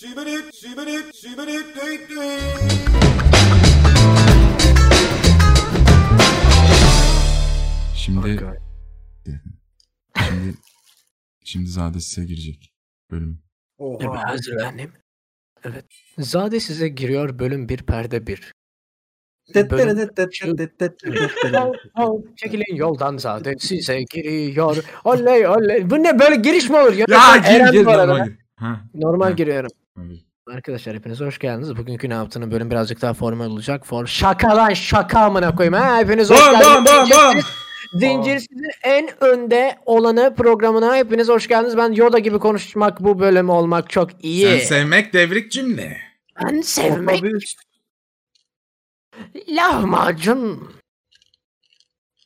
Shibbity, shibbity, shibbity, dee dee. Şimdi şimdi şimdi Zade size girecek bölüm. Evet, hazır annem. Evet. Zade size giriyor bölüm bir perde bir. Çekilin yoldan Zade size giriyor. Oley oley. Bu ne böyle giriş mi olur? Ya Eren gir gir normal. Normal giriyorum. Arkadaşlar hepiniz hoş geldiniz. Bugünkü ne yaptığını bölüm birazcık daha formal olacak. For şaka lan şaka amına koyayım. Ha, hepiniz hoş Bam geldiniz. bam bam bam. Zincirsizin en önde olanı programına hepiniz hoş geldiniz. Ben Yoda gibi konuşmak bu bölüm olmak çok iyi. Sen sevmek devrik cümle. ben sevmek lahmacun.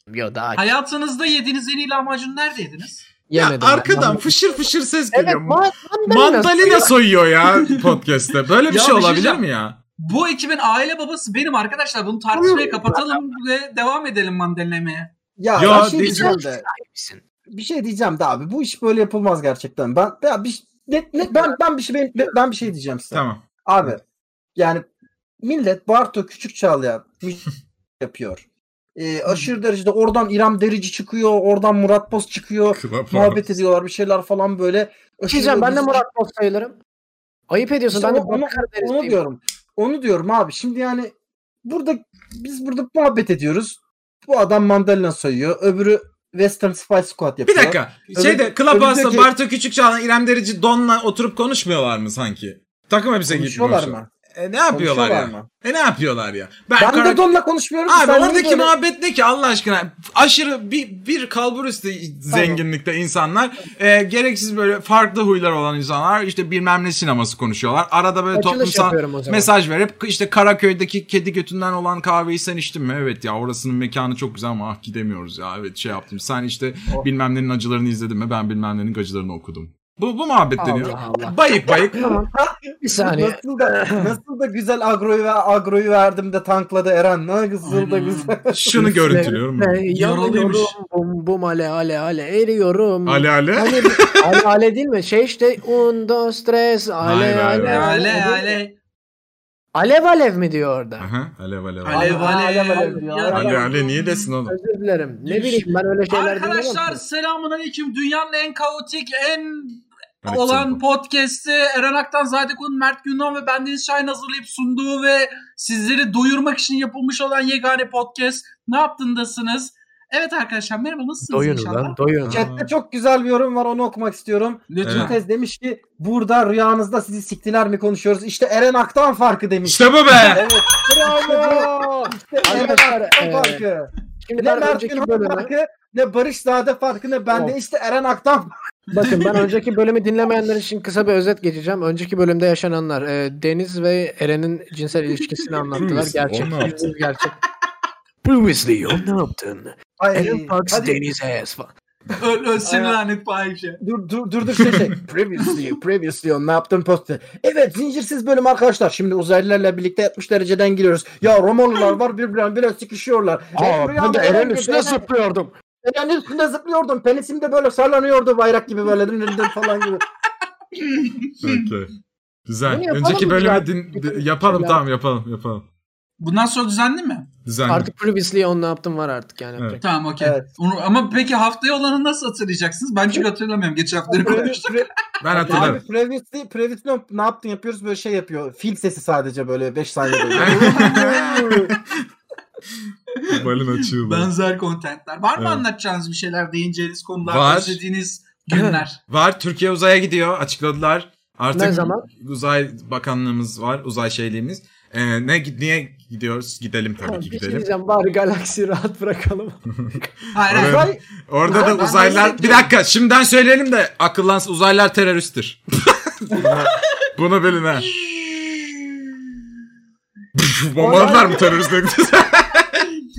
Yoda Hayatınızda yediğiniz en iyi lahmacun nerede yediniz? Ya yemedim. ben. arkadan fışır fışır ses Evet, geliyor. ma- mandalina. Soyuyor ya podcast'te. Böyle bir Ya şey şey olabilir mi ya? Bu ekibin aile babası benim arkadaşlar. Bunu tartışmayı kapatalım ve devam edelim mandalina yemeye. Ya, Ya, bir şey diyeceğim. de. Bir şey diyeceğim de abi. Bu iş böyle yapılmaz gerçekten. Ben ya bir ne, ne- ben ben bir şey ben, ben bir şey diyeceğim size. Tamam. Abi yani millet Barto Küçük Çağlayan yapıyor. Ee, aşırı derecede oradan İrem Derici çıkıyor, oradan Murat Boz çıkıyor. Muhabbet ediyorlar bir şeyler falan böyle. Aşırı Diyeceğim ben de Murat Boz sayılırım. Ayıp ediyorsun. İşte ben de onu, onu, diyorum. Onu diyorum abi. Şimdi yani burada biz burada muhabbet ediyoruz. Bu adam mandalina soyuyor. Öbürü Western Spice Squad Bir yapıyor. dakika. Öbür- Şeyde Clubhouse'da ki- Bartu Küçükçağ'la İrem Derici Don'la oturup konuşmuyorlar mı sanki? Takım elbise giyip Konuşuyorlar konuşuyor. mı? E, ne yapıyorlar ya? Mı? E ne yapıyorlar ya? Ben, Ben karak- de Don'la konuşmuyorum. Abi oradaki böyle- muhabbet ne ki Allah aşkına? Aşırı bir, bir kalbur üstü zenginlikte insanlar. e, gereksiz böyle farklı huylar olan insanlar. işte bilmem ne sineması konuşuyorlar. Arada böyle Açılış toplumsal mesaj verip işte Karaköy'deki kedi götünden olan kahveyi sen içtin mi? Evet ya orasının mekanı çok güzel ama ah gidemiyoruz ya. Evet şey yaptım. Sen işte Oh. bilmem nenin acılarını izledin mi? Ben bilmem nenin acılarını okudum. Bu, bu muhabbet deniyor. Allah Allah. Bayık bayık. Bir saniye. Nasıl da, nasıl da güzel agroyu ve agroyu verdim de tankladı Eren. Nasıl da güzel. Şunu görüntülüyorum. Yaralıymış. Bum bum ale ale ale eriyorum. Ale ale. Hani ale ale değil mi? Şey işte un dos tres ale Hayır, ale. Ale ale. Alev alev mi diyor orada? Aha, alev alev. Alev Ale, ale, ale. ale diyor. Ya- Ale ale niye desin oğlum? Özür dilerim. Ne bileyim ben öyle şeyler Arkadaşlar selamun aleyküm. Dünyanın en kaotik, en olan selam. podcast'i Eren Aktan, Zadekun, Mert Gündoğan ve bendeniz Şahin hazırlayıp sunduğu ve sizleri doyurmak için yapılmış olan yegane podcast. Ne yaptındasınız? Evet arkadaşlar merhaba nasılsınız Doyun inşallah? lan doyun. Chatte çok güzel bir yorum var onu okumak istiyorum. Lütfen. Tez demiş ki burada rüyanızda sizi siktiler mi konuşuyoruz? İşte Eren Aktan farkı demiş. İşte bu be. Evet. Bravo. İşte Eren Aktan farkı. Şimdi Ne Mert Günhan farkı ne Barış Zade farkı ne bende Of. işte Eren Aktan bakın ben önceki bölümü dinlemeyenler için kısa bir özet geçeceğim. Önceki bölümde yaşananlar e, Deniz ve Eren'in cinsel ilişkisini anlattılar. Gerçek. gerçek. Previously o ne yaptın? Ay, Eren hadi. Deniz ass falan. Öl, ölsün lanet fahişe. Dur dur dur dur şey şey. previously, previously on ne yaptın postu. Evet zincirsiz bölüm arkadaşlar. Şimdi uzaylılarla birlikte 60 dereceden giriyoruz. Ya Romalılar var birbirine biraz sıkışıyorlar. Aa, ben de Eren üstüne zıplıyordum. Eren'in üstünde zıplıyordum. Penisim de böyle sallanıyordu bayrak gibi böyle falan gibi. Okey. Güzel. Önceki bölümü ya? din, di- yapalım Ya. tamam yapalım yapalım. Bundan sonra düzenli mi? Düzenli. Artık previously on ne yaptım var artık yani. Evet. Tamam okey. Evet. Onu- Ama peki haftaya olanı nasıl hatırlayacaksınız? Ben çünkü hatırlamıyorum. Geçen haftaları konuştuk. ben Abi hatırlarım. previously, previously on ne yaptın yapıyoruz böyle şey yapıyor. Fil sesi sadece böyle 5 saniye böyle. Balın açığıyla. Benzer kontentler. Var mı Evet. anlatacağınız bir şeyler değineceğiniz konular, Var. özlediğiniz günler? Var Türkiye uzaya gidiyor açıkladılar. Artık Ne zaman? uzay bakanlığımız var uzay şeyliğimiz. Ee, ne niye gidiyoruz? Gidelim tabii ki bir şey gidelim. diyeceğim bari galaksiyi rahat bırakalım. Hayır. Uzay- Orada da uzaylılar bir dakika şimdiden söyleyelim de akıllansın uzaylılar teröristtir. Bunu bilin ha. Bombaladılar mı teröristleri?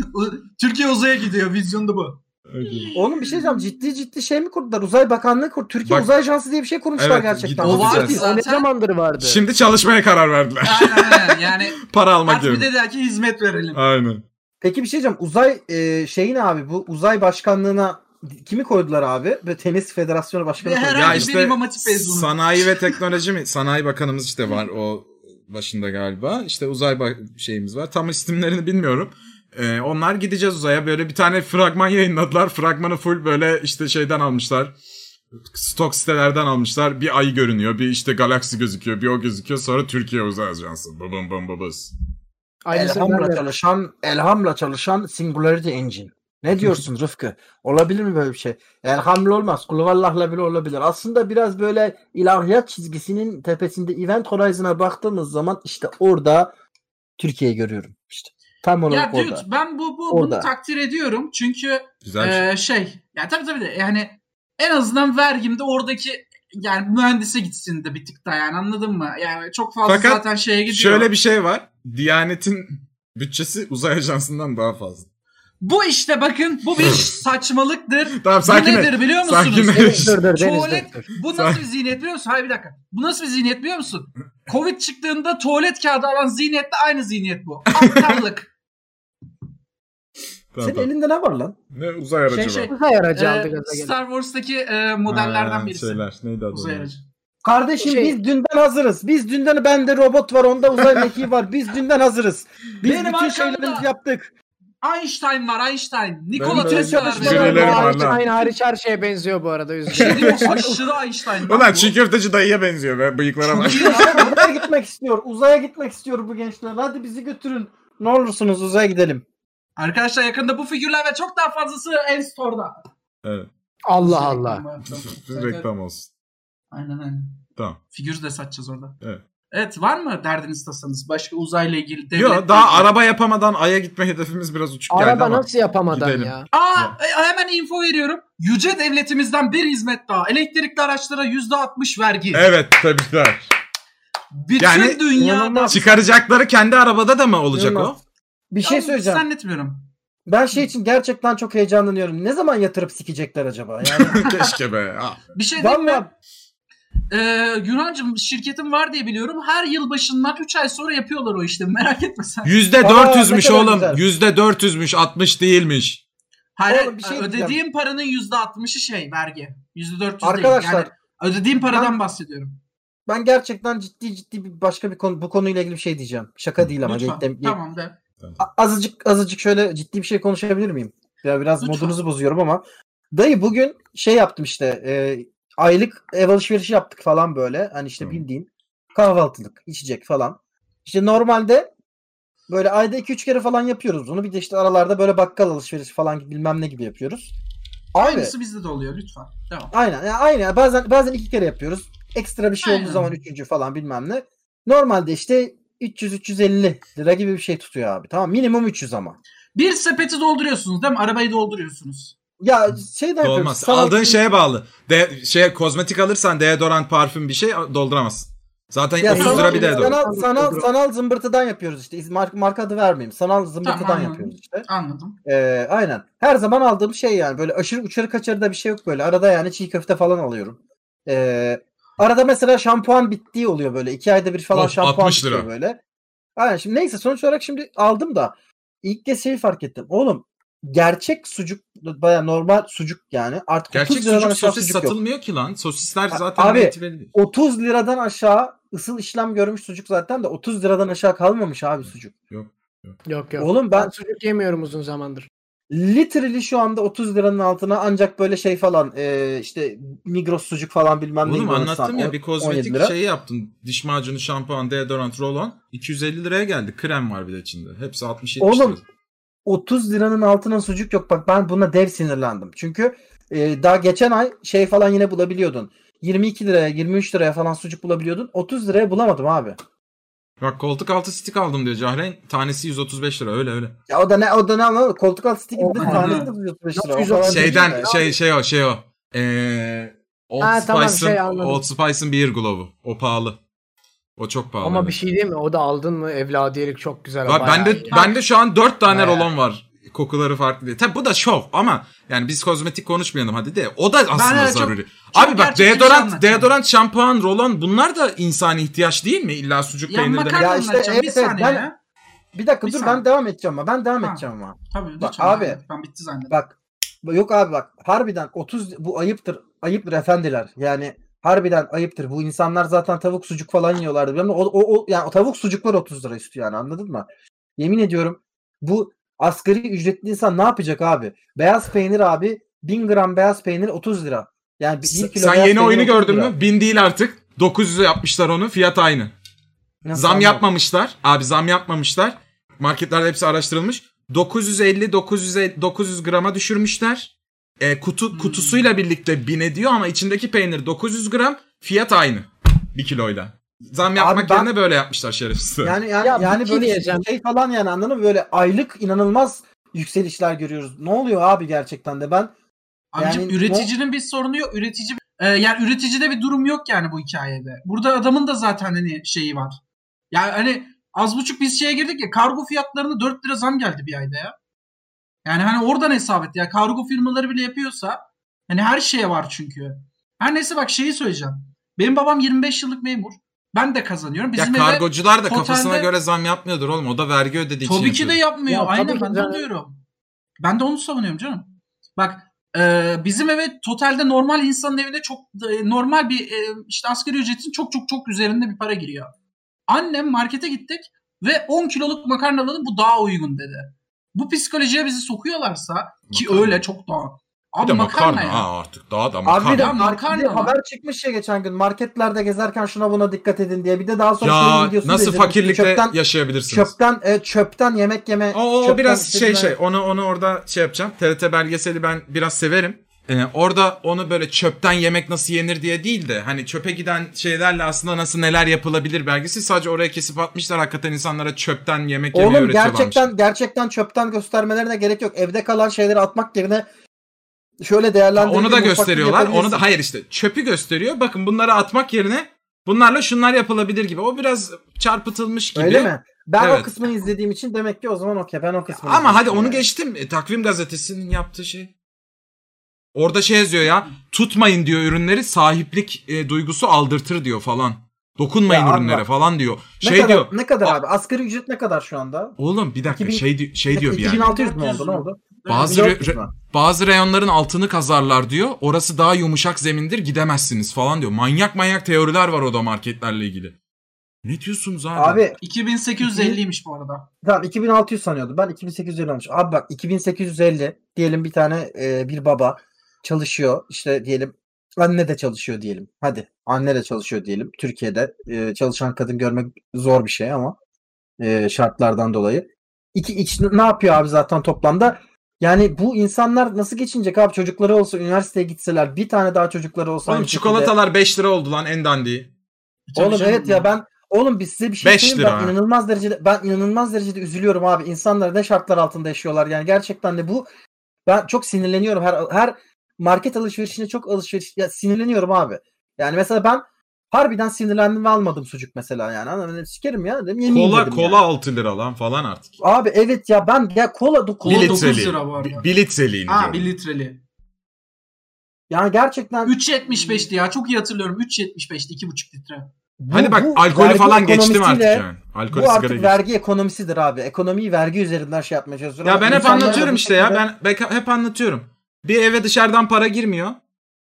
Türkiye uzaya gidiyor. Vizyonda bu. Oğlum bir şey diyeceğim. Ciddi ciddi şey mi kurdular? Uzay Bakanlığı kurdu. Türkiye Bak- Uzay Ajansı diye bir şey kurmuşlar Evet, gerçekten. O var Gideceğiz. o ne zamandır vardı? Şimdi çalışmaya karar verdiler. Aynen aynen. Yani Para almak bir yerine. de der ki hizmet verelim. Aynen. Peki bir şey diyeceğim. Uzay e, şeyi ne abi? Bu uzay başkanlığına kimi koydular abi? Ve Tenis Federasyonu Başkanı koydular. Ya bir işte sanayi ve teknoloji mi? Sanayi Bakanımız işte var o başında galiba. İşte uzay ba- şeyimiz var. Tam isimlerini bilmiyorum. Ee, onlar gideceğiz uzaya. Böyle bir tane fragman yayınladılar. Fragmanı full böyle işte şeyden almışlar. Stok sitelerden almışlar. Bir ay görünüyor. Bir işte galaksi gözüküyor. Bir o gözüküyor. Sonra Türkiye Uzay Ajansı. Babam bam ben Elham'la çalışan, Elham'la çalışan Singularity Engine. Ne diyorsun Rıfkı? Olabilir mi böyle bir şey? Elham'la olmaz. Kuluvallah'la bile olabilir. Aslında biraz böyle ilahiyat çizgisinin tepesinde Event Horizon'a baktığımız zaman işte orada Türkiye'yi görüyorum. Tam Ya olarak dude orada. ben bu, bu Orada. bunu takdir ediyorum. Çünkü Güzel bir şey. Şey ya tabii tabii de yani en azından vergimde oradaki yani mühendise gitsin de bir tık da yani anladın mı? Yani çok fazla Fakat zaten şeye gidiyor. Şöyle bir şey var. Diyanet'in bütçesi uzay ajansından daha fazla. Bu işte bakın bu bir saçmalıktır. Tamam bu sakin nedir ol. biliyor musunuz? Sakin dur dur Deniz Tuvalet dur. bu nasıl bir zihniyet biliyor musun? Hayır bir dakika. Bu nasıl bir zihniyet biliyor musun? Covid çıktığında tuvalet kağıdı alan zihniyetle aynı zihniyet bu. Aptallık. Tamam, Senin tamam. elinde ne var lan? Ne uzay aracı Şey, var? şey, Uzay aracı aldı Ee, gaza geldi. Star Wars'taki e, modellerden Ha, birisi. Şeyler. Neydi adı? Uzay aracı. Kardeşim Şey- biz dünden hazırız. Biz dünden bende robot var, onda uzay mekiği var. Biz dünden hazırız. Biz Benim bütün şeylerimizi yaptık. Einstein var Einstein. Nikola Tesla var. var. var. Aynı hariç her şeye benziyor bu arada. Şey? Aşırı Einstein. lan Ulan çiğ köfteci dayıya benziyor be. Bıyıklara bak. uzaya gitmek istiyor. Uzaya gitmek istiyor bu gençler. Hadi bizi götürün. Ne olursunuz uzaya gidelim. Arkadaşlar yakında bu figürler ve çok daha fazlası en store'da. evet. Allah Allah. Reklam olsun. Aynen aynen. Tamam. Figür de satacağız orada. Evet. Evet var mı derdiniz tasanız? Başka uzayla ilgili devlet. Yok daha araba yapamadan Ay'a gitme hedefimiz biraz uçuk geldi Araba nasıl yapamadan gidelim. ya? Aa e, hemen info veriyorum. Yüce devletimizden bir hizmet daha. Elektrikli araçlara %60 vergi. Evet tebrikler. Bütün Yani- dünyada. Çıkaracakları kendi arabada da mı olacak o? Bir şey Ben söyleyeceğim. Zannetmiyorum. Ben şey için gerçekten çok heyecanlanıyorum. Ne zaman yatırıp sikecekler acaba? Yani Keşke be. Ha. Bir şey diyeyim mi? Vallahi Ee, Yunancım şirketim var diye biliyorum. Her yıl başından 3 ay sonra yapıyorlar o işlemi. Merak etme sen. Yüzde Aa, oğlum. güzel. Yüzde dörtüzmüş. 60 değilmiş. Hayır, Oğlum bir şey ödediğim diyeceğim. paranın %60'ı şey vergi. %400 Arkadaşlar, değil. Yani ödediğim paradan ben- bahsediyorum. ben gerçekten ciddi ciddi bir başka bir konu bu konuyla ilgili bir şey diyeceğim. Şaka değil ama. Lütfen. Tamam de. Azıcık azıcık şöyle ciddi bir şey konuşabilir miyim? Ya biraz Lütfen. modunuzu bozuyorum ama dayı bugün şey yaptım işte e, aylık ev alışverişi yaptık falan böyle. Hani işte Hı. bildiğin kahvaltılık, içecek falan. İşte normalde böyle ayda 2-3 kere falan yapıyoruz bunu. Bir de işte aralarda böyle bakkal alışverişi falan bilmem ne gibi yapıyoruz. Abi Aynısı bizde de oluyor lütfen. Devam. Aynen. Ya aynen. Bazen bazen iki kere yapıyoruz. Ekstra bir şey Aynen. olduğu zaman üçüncü falan bilmem ne. Normalde işte 300-350 lira gibi bir şey tutuyor abi. Tamam minimum 300 ama. Bir sepeti dolduruyorsunuz değil mi? Arabayı dolduruyorsunuz. Ya şeyden yapıyoruz. Olmaz. Aldığın şeye bağlı. De, şey kozmetik alırsan deodorant, parfüm bir şey dolduramazsın. Zaten ya 30 sanal, lira bir deodorant. sanal, sanal, sanal zımbırtıdan yapıyoruz işte. Marka, marka adı vermeyeyim. Sanal zımbırtıdan Tamam, yapıyoruz işte. Anladım. Ee, aynen. Her zaman aldığım şey yani. Böyle aşırı uçarı kaçarı da bir şey yok böyle. Arada yani çiğ köfte falan alıyorum. Ee, arada mesela şampuan bittiği oluyor böyle. iki ayda bir falan Of, şampuan 60 lira. böyle. Aynen şimdi neyse sonuç olarak şimdi aldım da ilk kez şeyi fark ettim. Oğlum gerçek sucuk baya normal sucuk yani. Artık Gerçek 30 liradan sucuk aşağı sosis sucuk yok. satılmıyor ki lan. Sosisler zaten abi, değil. 30 liradan aşağı ısıl işlem görmüş sucuk zaten de 30 liradan aşağı kalmamış abi sucuk. Yok yok. Oğlum Ben ben sucuk yemiyorum uzun zamandır. Literally şu anda 30 liranın altına ancak böyle şey falan e, işte Migros sucuk falan bilmem ne Oğlum anlattım ya bir 17 kozmetik şeyi yaptım. Diş macunu, şampuan, deodorant, roll-on. 250 liraya geldi. Krem var bir de içinde. Hepsi 60-70 Oğlum, lira. 30 liranın altına sucuk yok. Bak ben buna dev sinirlendim. Çünkü e, daha geçen ay şey falan yine bulabiliyordun. 22 liraya 23 liraya falan sucuk bulabiliyordun. 30 liraya bulamadım abi. Bak koltuk altı stik aldım diyor Cahreyn. Tanesi 135 lira öyle öyle. Ya o da ne o da ne anladın? Koltuk altı stick gibi de tanesi de 135 lira. O değil Şeyden şey şey o şey o. Ee, Old Ha, tamam, Spice'ın şey anladım. Old Spice'ın beer glove'u. O pahalı. O çok pahalı. Ama evet. bir şey değil mi? O da aldın mı evladiyelik çok güzel. Var, bayağı bende iyi. bende şu an 4 tane rolon var. Kokuları farklı diye. Tabi bu da şov ama yani biz kozmetik konuşmayalım hadi de. O da aslında çok- zaruri. çok Abi bak bir şey deodorant, deodorant, şampuan, rolon bunlar da insani ihtiyaç değil mi? İlla sucuk Ya demek. Ya işte bir evet, evet, saniye ben- ya. Bir dakika Bir dur saniye. ben devam edeceğim ama ben devam Ha. edeceğim ama. Tabii Bak abi. abi. Ben bitti zannettim. Bak Yok abi bak harbiden 30 bu ayıptır. Ayıptır efendiler. Yani harbiden ayıptır. Bu insanlar zaten tavuk sucuk falan yiyorlardı. Yani o, o, o yani o tavuk sucuklar 30 lira istiyor yani anladın mı? Yemin ediyorum bu asgari ücretli insan ne yapacak abi? Beyaz peynir abi 1000 gram beyaz peynir 30 lira. Yani bir, Sen bir kilo beyaz yeni oyunu 30 gördün mü? 1000 değil artık. 900'e yapmışlar onu. Fiyat aynı. Nasıl Zam anlamadım? yapmamışlar. Abi zam yapmamışlar. Marketlerde hepsi araştırılmış. 950 900 900 grama düşürmüşler. E, kutu kutusuyla birlikte 1000 ediyor ama içindeki peynir 900 gram. Fiyat aynı. 1 kiloyla. Zam yapmak ben- yerine böyle yapmışlar şerefsizler. Yani yani, Ya yani şey böyle diyeceğim. şey falan yani anladın mı? Böyle aylık inanılmaz yükselişler görüyoruz. Ne oluyor abi gerçekten de ben Amcım Yani üreticinin bir sorunu yok. Üretici e, yani üreticide bir durum yok yani bu hikayede. Burada adamın da zaten hani şeyi var. Yani hani az buçuk biz şeye girdik ya kargo fiyatlarına 4 lira zam geldi bir ayda ya. Yani hani oradan hesap et ya. Kargo firmaları bile yapıyorsa hani her şeye var çünkü. Her neyse bak şeyi söyleyeceğim. Benim babam 25 yıllık memur. Ben de kazanıyorum. Bizim ya kargocular da kafasına totalde- göre zam yapmıyordur oğlum. O da vergi ödediği için Tabii ki de yapıyor. yapmıyor. Ya Aynen ki ben de diyorum. Ben de onu savunuyorum canım. Bak e, bizim eve totalde normal insanın evine çok e, normal bir e, işte asgari ücretin çok çok çok üzerinde bir para giriyor. Annem markete gittik ve 10 kiloluk makarna alalım bu daha uygun dedi. Bu psikolojiye bizi sokuyorlarsa ki Makarna. öyle çok daha. Bir Abi de makarna, makarna ya. ha artık daha da Abi makarna. bir de makarna bir haber çıkmış ya geçen gün marketlerde gezerken şuna buna dikkat edin diye. Bir de daha sonra ya da nasıl izledim. fakirlikle çöpten, yaşayabilirsiniz? çöpten, e, çöpten yemek yeme. O, o çöpten biraz şey bir- şey onu onu orada şey yapacağım. TRT belgeseli ben biraz severim. Ee, orada onu böyle çöpten yemek nasıl yenir diye değil de hani çöpe giden şeylerle aslında nasıl neler yapılabilir belgesi sadece oraya kesip atmışlar hakikaten insanlara çöpten yemek yemeyi Oğlum gerçekten gerçekten çöpten göstermelerine gerek yok. Evde kalan şeyleri atmak yerine şöyle değerlendirince onu da gösteriyorlar. Onu da hayır işte çöpü gösteriyor. Bakın bunları atmak yerine bunlarla şunlar yapılabilir gibi. O biraz çarpıtılmış gibi. Öyle mi? Ben Evet. o kısmını izlediğim için demek ki o zaman okey. Ben o kısmını Ama hadi izlemiştim onu yani. geçtim. E, takvim gazetesinin yaptığı şey. Orada şey yazıyor ya. Tutmayın diyor ürünleri sahiplik e, duygusu aldırtır diyor falan. Dokunmayın Ya abi ürünlere bak. falan diyor. Ne Şey kadar, diyor. Ne kadar abi? Asgari ücret ne kadar şu anda? Oğlum bir dakika 2000 şey şey diyor bir yani. 2600 mü oldu? Ne oldu? Bazı re- 1400 re- bazı reyonların altını kazarlar diyor. Orası daha yumuşak zemindir gidemezsiniz falan diyor. Manyak manyak teoriler var o da marketlerle ilgili. Ne diyorsunuz abi? Abi 2850'ymiş bu arada. tamam 2600 sanıyordum. Ben 2850 olmuş. Abi bak 2850 diyelim bir tane e, bir baba çalışıyor. İşte diyelim anne de çalışıyor diyelim. Hadi anne de çalışıyor diyelim. Türkiye'de e, çalışan kadın görmek zor bir şey ama e, şartlardan dolayı. İki, iki, ne yapıyor abi zaten toplamda? Yani bu insanlar nasıl geçinecek abi? Çocukları olsa üniversiteye gitseler bir tane daha çocukları olsa Oğlum aynı şekilde- çikolatalar 5 lira oldu lan en dandiği. Oğlum canım evet ya ben oğlum biz size bir şey söyleyeyim ben inanılmaz derecede ben inanılmaz derecede üzülüyorum abi. İnsanlar ne şartlar altında yaşıyorlar yani gerçekten de bu ben çok sinirleniyorum her her market alışverişine çok alışveriş ya sinirleniyorum abi. Yani mesela ben harbiden sinirlendim ve almadım sucuk mesela yani. Anladın? Sikerim ya dedim yemeyeyim Kola dedim kola yani. 6 lira lan falan artık. Abi evet ya ben ya kola, kola Kola Bir dokuz litreli. lira bu arada. Bir- Bir litreliğini Ha diyorum. 1 litreli. yani gerçekten 3.75'ti ya çok iyi hatırlıyorum. 3.75'ti 2.5 litre. bu- Hani bak bu alkolü falan geçtim artık yani. Alkol Bu sigara artık geçtim. vergi ekonomisidir abi. Ekonomiyi vergi üzerinden şey yapmaya çalışıyorlar. Ya ben hep anlatıyorum işte ya. Ben, ben hep anlatıyorum. Bir eve dışarıdan para girmiyor.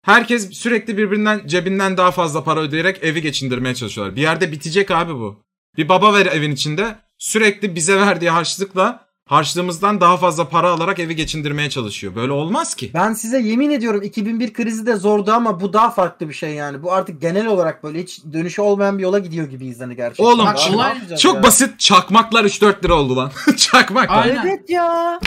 Herkes sürekli birbirinden cebinden daha fazla para ödeyerek evi geçindirmeye çalışıyorlar. Bir yerde bitecek abi bu. Bir baba ver evin içinde sürekli bize verdiği harçlıkla harçlığımızdan daha fazla para alarak evi geçindirmeye çalışıyor. Böyle olmaz ki. Ben size yemin ediyorum 2001 krizi de zordu ama bu daha farklı bir şey yani. Bu artık genel olarak böyle hiç dönüşü olmayan bir yola gidiyor gibiyiz hani gerçekten. Oğlum, ne yapacağız Çok ya? basit çakmaklar 3-4 lira oldu lan. çakmaklar. Aynen. Evet ya.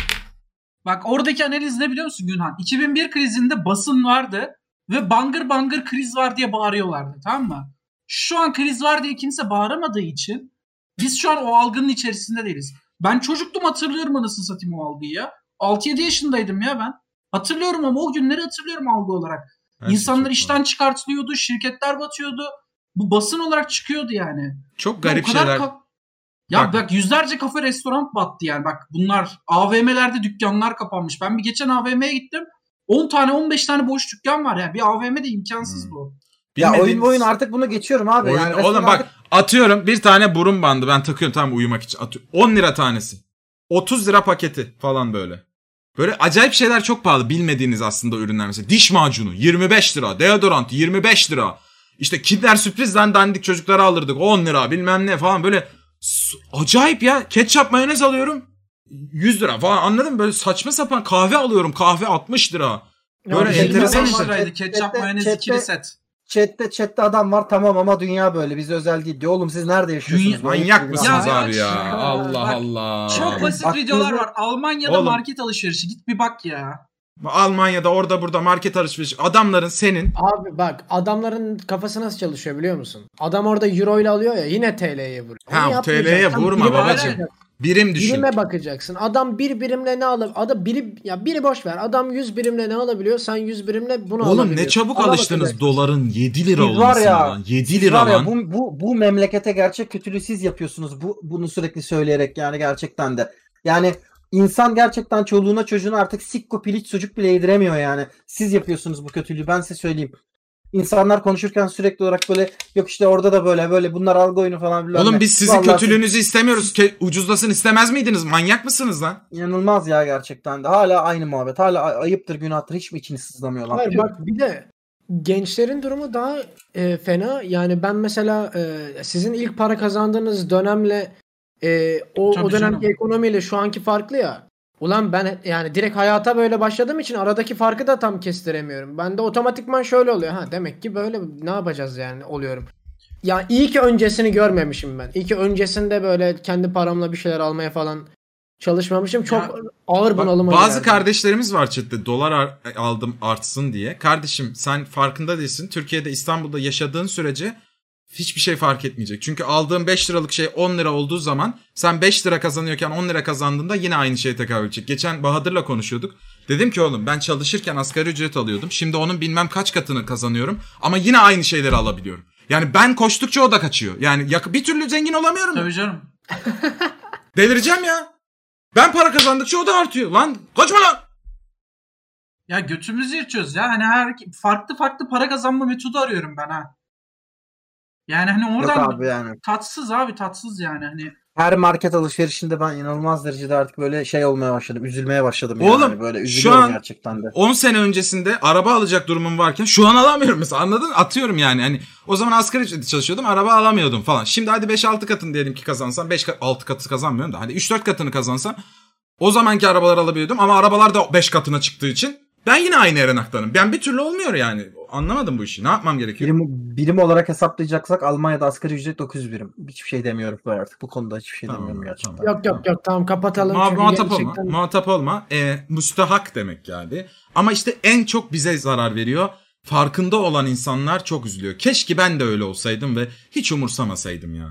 Bak oradaki analiz ne biliyor musun Günhan? 2001 krizinde basın vardı ve bangır bangır kriz var diye bağırıyorlardı tamam mı? Şu an kriz var diye kimse bağıramadığı için biz şu an o algının içerisinde değiliz. Ben çocuktum hatırlıyorum anasını satayım o algıyı ya. 6-7 yaşındaydım ya ben. Hatırlıyorum ama o günleri hatırlıyorum algı olarak. Her şey İnsanlar çok işten çıkartılıyordu, şirketler batıyordu. Bu basın olarak çıkıyordu yani. Çok Ya garip o kadar şeyler. ka- ya Bak- bak. yüzlerce kafe restoran battı yani. Bak bunlar AVM'lerde dükkanlar kapanmış. Ben bir geçen AVM'ye gittim. 10 tane 15 tane boş dükkan var ya. Bir AVM'de imkansız Hmm. bu. Ya oyun Bilmediğiniz- oyun artık bunu geçiyorum abi. Oyun- yani oğlum bak artık- atıyorum bir tane burun bandı ben takıyorum tamam uyumak için. Atıyorum. 10 lira tanesi. 30 lira paketi falan böyle. Böyle acayip şeyler çok pahalı bilmediğiniz aslında ürünler. Mesela diş macunu 25 lira, deodorant 25 lira. İşte Kinder sürprizden dandik çocuklara alırdık 10 lira bilmem ne falan böyle acayip ya. Ketçap mayonez alıyorum 100 lira falan anladın mı? Böyle saçma sapan kahve alıyorum kahve 60 lira. Böyle Ya, enteresan 25 işler. liraydı ketçap mayonez ikili set. Chatte, chatte adam var tamam ama dünya böyle. Biz özel değil diyor. Oğlum siz nerede yaşıyorsunuz? Dünya- Manyak mısınız Ya, abi ya? ya, Allah bak, Allah. Çok basit Bak, videolar var. Almanya'da Oğlum. market alışverişi. Git bir bak ya. Almanya'da orada burada market alışveriş adamların senin Abi bak adamların kafası nasıl çalışıyor biliyor musun? Adam orada euro ile alıyor ya yine TL'ye vuruyor. Ha. TL'ye vurma babacığım. Birim düşün. Birime bakacaksın. Adam bir birimle ne alır? Adam biri ya biri boş ver. Adam 100 birimle ne alabiliyor? Sen 100 birimle bunu Oğlum alabiliyorsun. ne çabuk Ona alıştınız bakacaksın. doların 7 lira Siz var olmasına ya, lan. 7 Siz lira var ya, lan. bu, bu, bu memlekete gerçek kötülüğü siz yapıyorsunuz. Bu, bunu sürekli söyleyerek yani gerçekten de. Yani insan gerçekten çoluğuna çocuğuna artık sikko piliç sucuk bile yediremiyor yani. Siz yapıyorsunuz bu kötülüğü ben size söyleyeyim. İnsanlar konuşurken sürekli olarak böyle yok işte orada da böyle böyle bunlar algı oyunu falan filan. Oğlum ne. biz sizin Vallahi kötülüğünüzü istemiyoruz. Ke- ucuzlasın istemez miydiniz? Manyak mısınız lan? İnanılmaz ya gerçekten de. Hala aynı muhabbet. Hala ay- ayıptır günahtır. Hiç mi içiniz sızlamıyor lan? Hayır bak bir de gençlerin durumu daha e, fena. Yani ben mesela e, sizin ilk para kazandığınız dönemle e, o, Tabii o dönemki canım. ekonomiyle şu anki farklı ya. Ulan ben yani direkt hayata böyle başladığım için aradaki farkı da tam kestiremiyorum. Ben de otomatikman şöyle oluyor. Ha demek ki böyle ne yapacağız yani oluyorum. Ya iyi ki öncesini görmemişim ben. İyi ki öncesinde böyle kendi paramla bir şeyler almaya falan çalışmamışım. Çok Ya, ağır Bak, bunalıma bazı girerdim. kardeşlerimiz var chatte dolar ar- aldım artsın diye. Kardeşim sen farkında değilsin. Türkiye'de İstanbul'da yaşadığın sürece hiçbir şey fark etmeyecek. Çünkü aldığın 5 liralık şey 10 lira olduğu zaman sen 5 lira kazanıyorken 10 lira kazandığında yine aynı şeye tekabül edecek. Geçen Bahadır'la konuşuyorduk. Dedim ki oğlum ben çalışırken asgari ücret alıyordum. Şimdi onun bilmem kaç katını kazanıyorum ama yine aynı şeyleri alabiliyorum. Yani ben koştukça o da kaçıyor. Yani bir türlü zengin olamıyorum. Tabii canım. Delireceğim ya. Ben para kazandıkça o da artıyor. Lan kaçma lan. Ya götümüzü yırtıyoruz ya. Hani her farklı farklı para kazanma metodu arıyorum ben ha. Yani hani Yok oradan abi yani. tatsız abi tatsız yani hani. Her market alışverişinde ben inanılmaz derecede artık böyle şey olmaya başladım. Üzülmeye başladım yani. Oğlum, Hani böyle şu an- gerçekten de. 10 sene öncesinde araba alacak durumum varken şu an alamıyorum mesela anladın mı? Atıyorum yani hani o zaman asgari ücretle çalışıyordum araba alamıyordum falan. Şimdi hadi 5-6 katını diyelim ki kazansam 5 6 katı kazanmıyorum da hadi 3-4 katını kazansam o zamanki arabalar alabiliyordum ama arabalar da 5 katına çıktığı için ben yine aynı Erenak'tanım. Ben bir türlü olmuyor yani. Anlamadım bu işi. Ne yapmam gerekiyor? Birim, birim olarak hesaplayacaksak Almanya'da asgari ücret 900 birim. Hiçbir şey demiyorum ben artık. Bu konuda hiçbir şey Tamam, demiyorum gerçekten. tamam. Yok yok yok tamam kapatalım. Çünkü muhatap olma. gerçekten- Muhatap olma. E, müstahak demek yani. Ama işte en çok bize zarar veriyor. Farkında olan insanlar çok üzülüyor. Keşke ben de öyle olsaydım ve hiç umursamasaydım ya.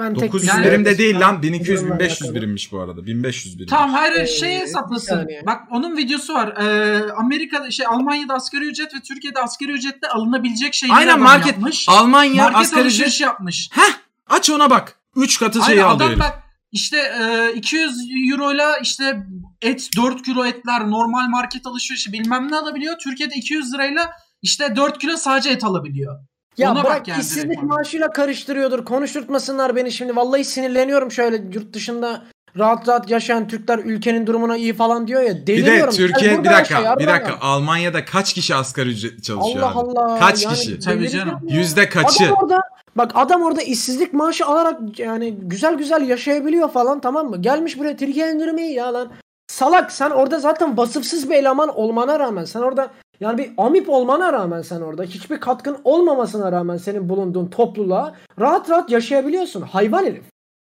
Ben tek 900 bir şey- birim de değil lan. Ben 1200 durumla 1500 alakalı. birimmiş bu arada. 1500 birim. Tamam hayır hayır, Ee, şey hesaplasın. Bak onun videosu var. Ee, Amerika'da şey Almanya'da asgari ücret ve Türkiye'de asgari ücretle alınabilecek şeyleri Aynen market. yapmış. Almanya market asgari ücret. alışveriş yapmış. Heh aç ona bak. 3 katı şeyi aldı adam bak işte e, 200 euroyla işte et 4 kilo etler normal market alışverişi bilmem ne alabiliyor. Türkiye'de 200 lirayla işte 4 kilo sadece et alabiliyor. Ya Ona bırak bak yani işsizlik direkt. maaşıyla karıştırıyordur. Konuşturtmasınlar beni şimdi. Vallahi sinirleniyorum şöyle yurt dışında rahat rahat yaşayan Türkler ülkenin durumuna iyi falan diyor ya. Bir de Deliriyorum. Türkiye bir dakika yaşa bir dakika Almanya'da kaç kişi asgari ücretli çalışıyor Allah abi? Allah. Kaç Yani kişi? Tabii canım. ya. Yüzde kaçı? Adam orada bak adam orada işsizlik maaşı alarak yani güzel güzel yaşayabiliyor falan tamam mı? Gelmiş buraya Türkiye indirimi ya lan. Salak sen orada zaten vasıfsız bir eleman olmana rağmen sen orada yani bir amip olmana rağmen sen orada hiçbir katkın olmamasına rağmen senin bulunduğun topluluğa rahat rahat yaşayabiliyorsun. Hayvan herif.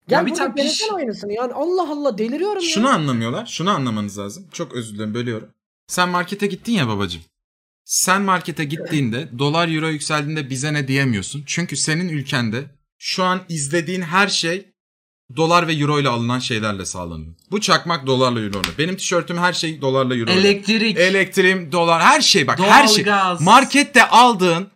Gel Ya bir tane piş- aynısını yani Allah Allah deliriyorum Şunu ya. anlamıyorlar. Şunu anlamanız lazım. Çok özür dilerim bölüyorum. Sen markete gittin ya babacığım. Sen markete gittiğinde dolar euro yükseldiğinde bize ne diyemiyorsun. Çünkü senin ülkende şu an izlediğin her şey dolar ve euro ile alınan şeylerle sağlanıyor. Bu çakmak dolarla euro ile. Benim tişörtüm her şey dolarla euro ile. Elektrik, Elektriğim, dolar her şey bak her şey. doğalgaz. Markette aldığın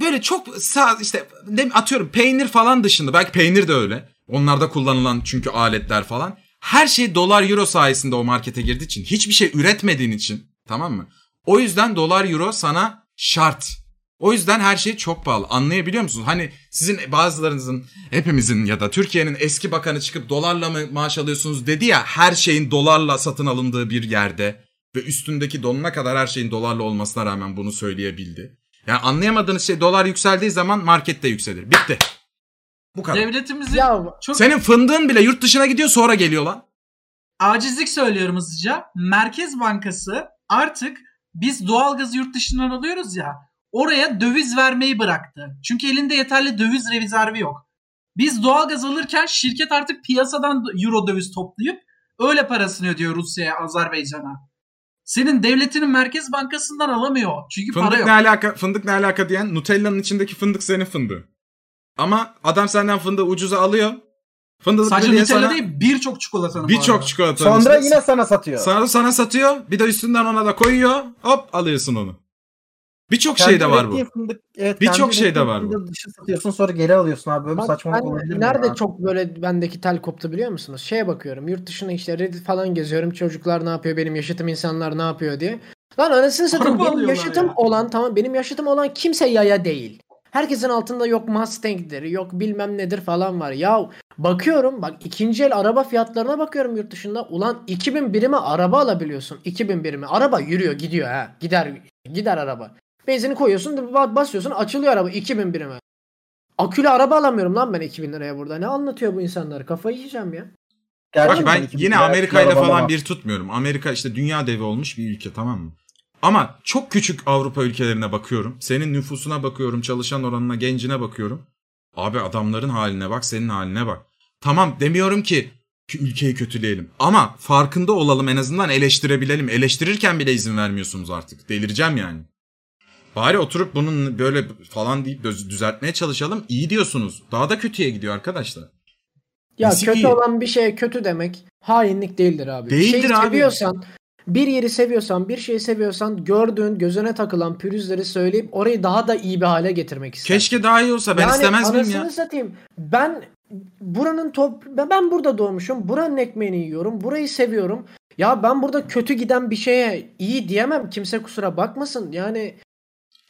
böyle çok sağ işte ne atıyorum peynir falan dışında belki peynir de öyle. Onlarda kullanılan çünkü aletler falan. Her şey dolar euro sayesinde o markete girdiği için hiçbir şey üretmediğin için tamam mı? O yüzden dolar euro sana şart. O yüzden her şey çok pahalı. Anlayabiliyor musunuz? Hani sizin bazılarınızın, hepimizin ya da Türkiye'nin eski bakanı çıkıp dolarla mı maaş alıyorsunuz dedi ya her şeyin dolarla satın alındığı bir yerde ve üstündeki donuna kadar her şeyin dolarla olmasına rağmen bunu söyleyebildi. Yani anlayamadığınız şey dolar yükseldiği zaman markette yükselir. Bitti. Bu kadar. Devletimizin Ya çok Senin fındığın bile yurt dışına gidiyor sonra geliyor lan. acizlik söylüyorum hızlıca. Merkez Bankası artık biz doğalgazı yurt dışından alıyoruz ya oraya döviz vermeyi bıraktı. Çünkü elinde yeterli döviz rezervi yok. Biz doğalgaz alırken şirket artık piyasadan euro döviz toplayıp öyle parasını ödüyor Rusya'ya, Azerbaycan'a. Senin devletinin Merkez Bankası'ndan alamıyor. Çünkü para Fındık yok. ne alaka? Fındık ne alaka diyen Nutella'nın içindeki fındık senin fındığın. Ama adam senden fındığı ucuza alıyor. Fındık Sadece Nutella sana değil birçok çikolatanın birçok arada. çikolata. Sonra yine sana satıyor. sana, sana satıyor. Bir de üstünden ona da koyuyor. Hop alıyorsun onu. Birçok şey de Kendi var bu. Fındık, evet, Birçok kendi şey de ürettiğin var bu. Dışı satıyorsun sonra geri alıyorsun abi. Böyle Bak, saçmalık ben olabilir nerede ya? çok böyle bendeki tel koptu biliyor musunuz? Şeye bakıyorum yurt dışına işte Reddit falan geziyorum. Çocuklar ne yapıyor benim yaşıtım insanlar ne yapıyor diye. Lan anasını satayım benim yaşıtım ya. olan tamam benim yaşıtım olan kimse yaya değil. Herkesin altında yok Mustang'dir yok bilmem nedir falan var. Ya bakıyorum bak ikinci el araba fiyatlarına bakıyorum yurt dışında. Ulan 2000 birime araba alabiliyorsun. 2000 birime. Araba yürüyor gidiyor ha. Gider gider araba. Benzini koyuyorsun ba- basıyorsun açılıyor araba 2000 birime. Akülü araba alamıyorum lan ben 2000 liraya burada. Ne anlatıyor bu insanlar? Kafayı yiyeceğim ya. Bak Gerçekten ben iki bin yine Amerika ile falan var. bir tutmuyorum. Amerika işte dünya devi olmuş bir ülke tamam mı? Ama çok küçük Avrupa ülkelerine bakıyorum. Senin nüfusuna bakıyorum, çalışan oranına, gencine bakıyorum. Abi adamların haline bak, senin haline bak. Tamam demiyorum ki ülkeyi kötüleyelim. Ama farkında olalım en azından eleştirebilelim. Eleştirirken bile izin vermiyorsunuz artık. Delireceğim yani. Bari oturup bunun böyle falan deyip düz- düzeltmeye çalışalım. İyi diyorsunuz. Daha da kötüye gidiyor arkadaşlar. Ya Nesi kötü iyi? olan bir şeye kötü demek hainlik değildir abi. bir Değildir şeyi abi. seviyorsan, bir yeri seviyorsan, bir şeyi seviyorsan gördüğün, gözüne takılan pürüzleri söyleyip orayı daha da iyi bir hale getirmek istersin. Keşke daha iyi olsa ben yani istemez miyim ya? anasını satayım. Ben buranın top ben burada doğmuşum. Buranın ekmeğini yiyorum. Burayı seviyorum. Ya ben burada kötü giden bir şeye iyi diyemem. Kimse kusura bakmasın. Yani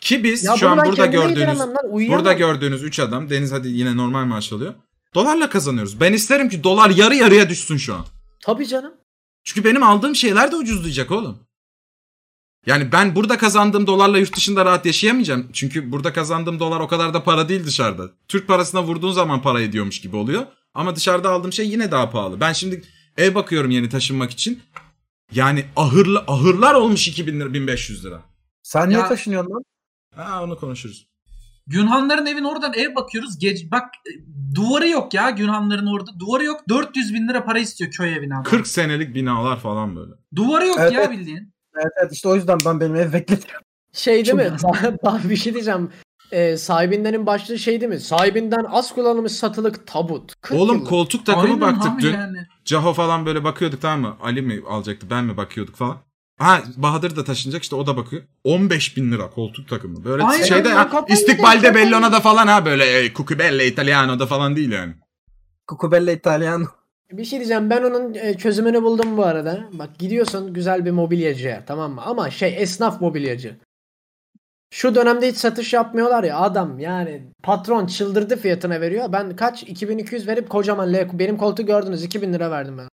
Ki biz ya şu an burada gördüğünüz burada gördüğünüz 3 adam Deniz hadi yine normal maaş alıyor. Dolarla kazanıyoruz. Ben isterim ki dolar yarı yarıya düşsün şu an. Tabii canım. Çünkü benim aldığım şeyler de ucuzlayacak oğlum. Yani ben burada kazandığım dolarla yurt dışında rahat yaşayamayacağım. Çünkü burada kazandığım dolar o kadar da para değil dışarıda. Türk parasına vurduğun zaman para ediyormuş gibi oluyor. Ama dışarıda aldığım şey yine daha pahalı. Ben şimdi ev bakıyorum yeni taşınmak için. Yani ahırlı, ahırlar olmuş 2000 lira, 1500 lira. Sen niye Ya- taşınıyorsun lan? Ha onu konuşuruz. Günhanların evin oradan ev bakıyoruz. Gece, bak duvarı yok ya Günhanların orada. Duvarı yok. 400 bin lira para istiyor köy evine. adam. 40 senelik binalar falan böyle. Duvarı yok Evet, ya bildiğin. Evet, evet işte o yüzden ben benim ev bekletiyorum. Şey değil Çok mi? Bak bir şey diyeceğim. Ee, sahibindenin başlığı şey değil mi? Sahibinden az kullanılmış satılık tabut. 40 Oğlum yıllık. koltuk takımı Aynen baktık dün. yani. Caho falan böyle bakıyorduk tamam mı? Ali mi alacaktı ben mi bakıyorduk falan. Ha Bahadır da taşınacak işte o da bakıyor. 15 bin lira koltuk takımı. Böyle Aynen, şeyde ben ha, istikbalde Bellona'da falan ha böyle e, Cucubella Italiano'da falan değil yani. Cucubella Italiano. Bir şey diyeceğim ben onun e, çözümünü buldum bu arada. Bak gidiyorsun güzel bir mobilyacıya tamam mı? Ama şey esnaf mobilyacı. Şu dönemde hiç satış yapmıyorlar ya adam yani patron çıldırdı fiyatına veriyor. Ben kaç 2200 verip kocaman L benim koltuğu gördünüz 2000 lira verdim ben.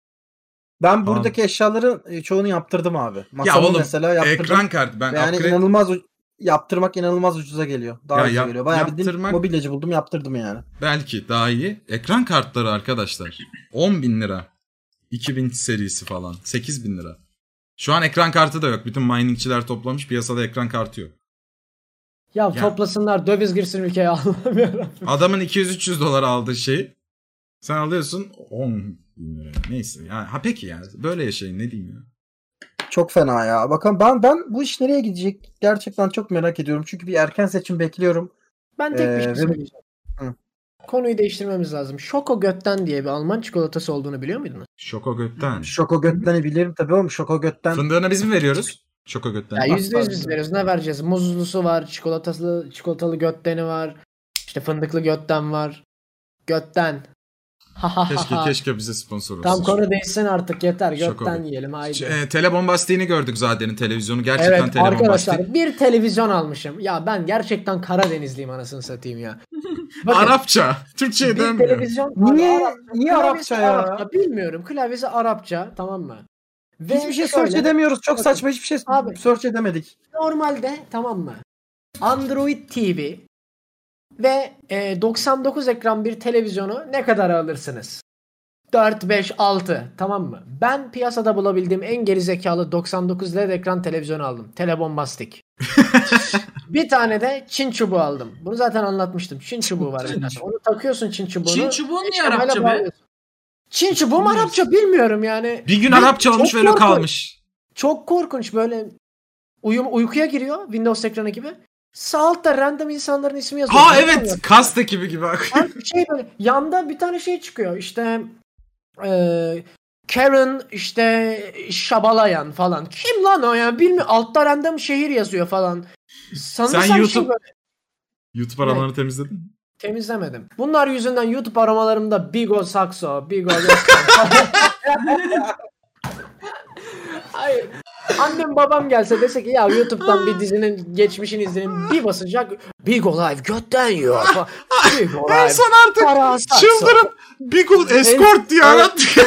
Ben buradaki eşyaların e, çoğunu yaptırdım abi. Masamı oğlum, mesela yaptırdım. Ekran kartı ben yani upgrade- inanılmaz yaptırmak inanılmaz ucuza geliyor. Daha Ya ucuza yap- geliyor. Bayağı bildiğin yaptırmak- mobilyacı buldum yaptırdım yani. belki daha iyi. Ekran kartları arkadaşlar 10 bin lira. 2000 serisi falan 8 bin lira. Şu an ekran kartı da yok. Bütün miningçiler toplamış piyasada ekran kartı yok. Ya, Ya. toplasınlar döviz girsin ülkeye yarabbim. Adamın 200-300 dolar aldığı şeyi sen alıyorsun 10 lira. Neyse. Yani, ha peki yani böyle yaşayın ne diyeyim ya. Çok fena ya. Bakın ben ben bu iş nereye gidecek gerçekten çok merak ediyorum. Çünkü bir erken seçim bekliyorum. Ben tek bir şey Ee, söyleyeceğim. Hı. Konuyu değiştirmemiz lazım. Şoko Götten diye bir Alman çikolatası olduğunu biliyor muydunuz? Şoko götten. Şoko götten'i bilirim tabii oğlum. Şoko götten. Fındığını biz mi veriyoruz? Şoko götten. Ya yüzde yüz biz veriyoruz. Ne vereceğiz? Muzlusu var, çikolatalı, çikolatalı götteni var. İşte fındıklı götten var. Götten. Keşke keşke bize sponsor olsun. Tam konu değişsin artık yeter. Gökten yiyelim haydi. E, telebombastiğini gördük zaten televizyonu. Gerçekten Evet telebombastik. arkadaşlar bir televizyon almışım. Ya ben gerçekten Karadenizliyim anasını satayım ya. Bakın, Arapça. Türkçe'ye bir dönmüyor. televizyon Niye- Arap- niye Arapça ya? Bilmiyorum. Klavyesi Arapça tamam mı? Ve Hiçbir şey search edemiyoruz. Çok Bakın. saçma hiçbir şey Abi. search edemedik. Normalde tamam mı? Android TV ve e, 99 ekran bir televizyonu ne kadar alırsınız? 4, 5, 6 tamam mı? Ben piyasada bulabildiğim en gerizekalı 99 LED ekran televizyonu aldım. Telebombastik. bir tane de Çin çubuğu aldım. Bunu zaten anlatmıştım. Çin çubuğu var. bir tane. Onu takıyorsun Çin çubuğunu. Çin çubuğu niye 'le Arapça be? Çin çubuğu mu Arapça bilmiyorum yani. Bir gün Ve Arapça olmuş öyle korkunç. kalmış. Çok korkunç böyle uyum uykuya giriyor Windows ekranı gibi. Sağ altta random insanların ismi yazıyor. Ha evet ya. kast ekibi gibi şey böyle yanda bir tane şey çıkıyor işte eee Karen işte Şabalayan falan. Kim lan o ya? Bilmiyorum. Altta random şehir yazıyor falan. Sanırsam Sen şey YouTube- böyle YouTube aramalarını temizledin mi? temizlemedim. Bunlar yüzünden YouTube aramalarımda Bigo Saxo, Bigo Hayır. Annem babam gelse dese ki ya YouTube'dan bir dizinin geçmişini izleyin bir basacak Bigo Live götten yiyor. falan. Bigo En son artık çıldırıp Bigul Escort diye arattı.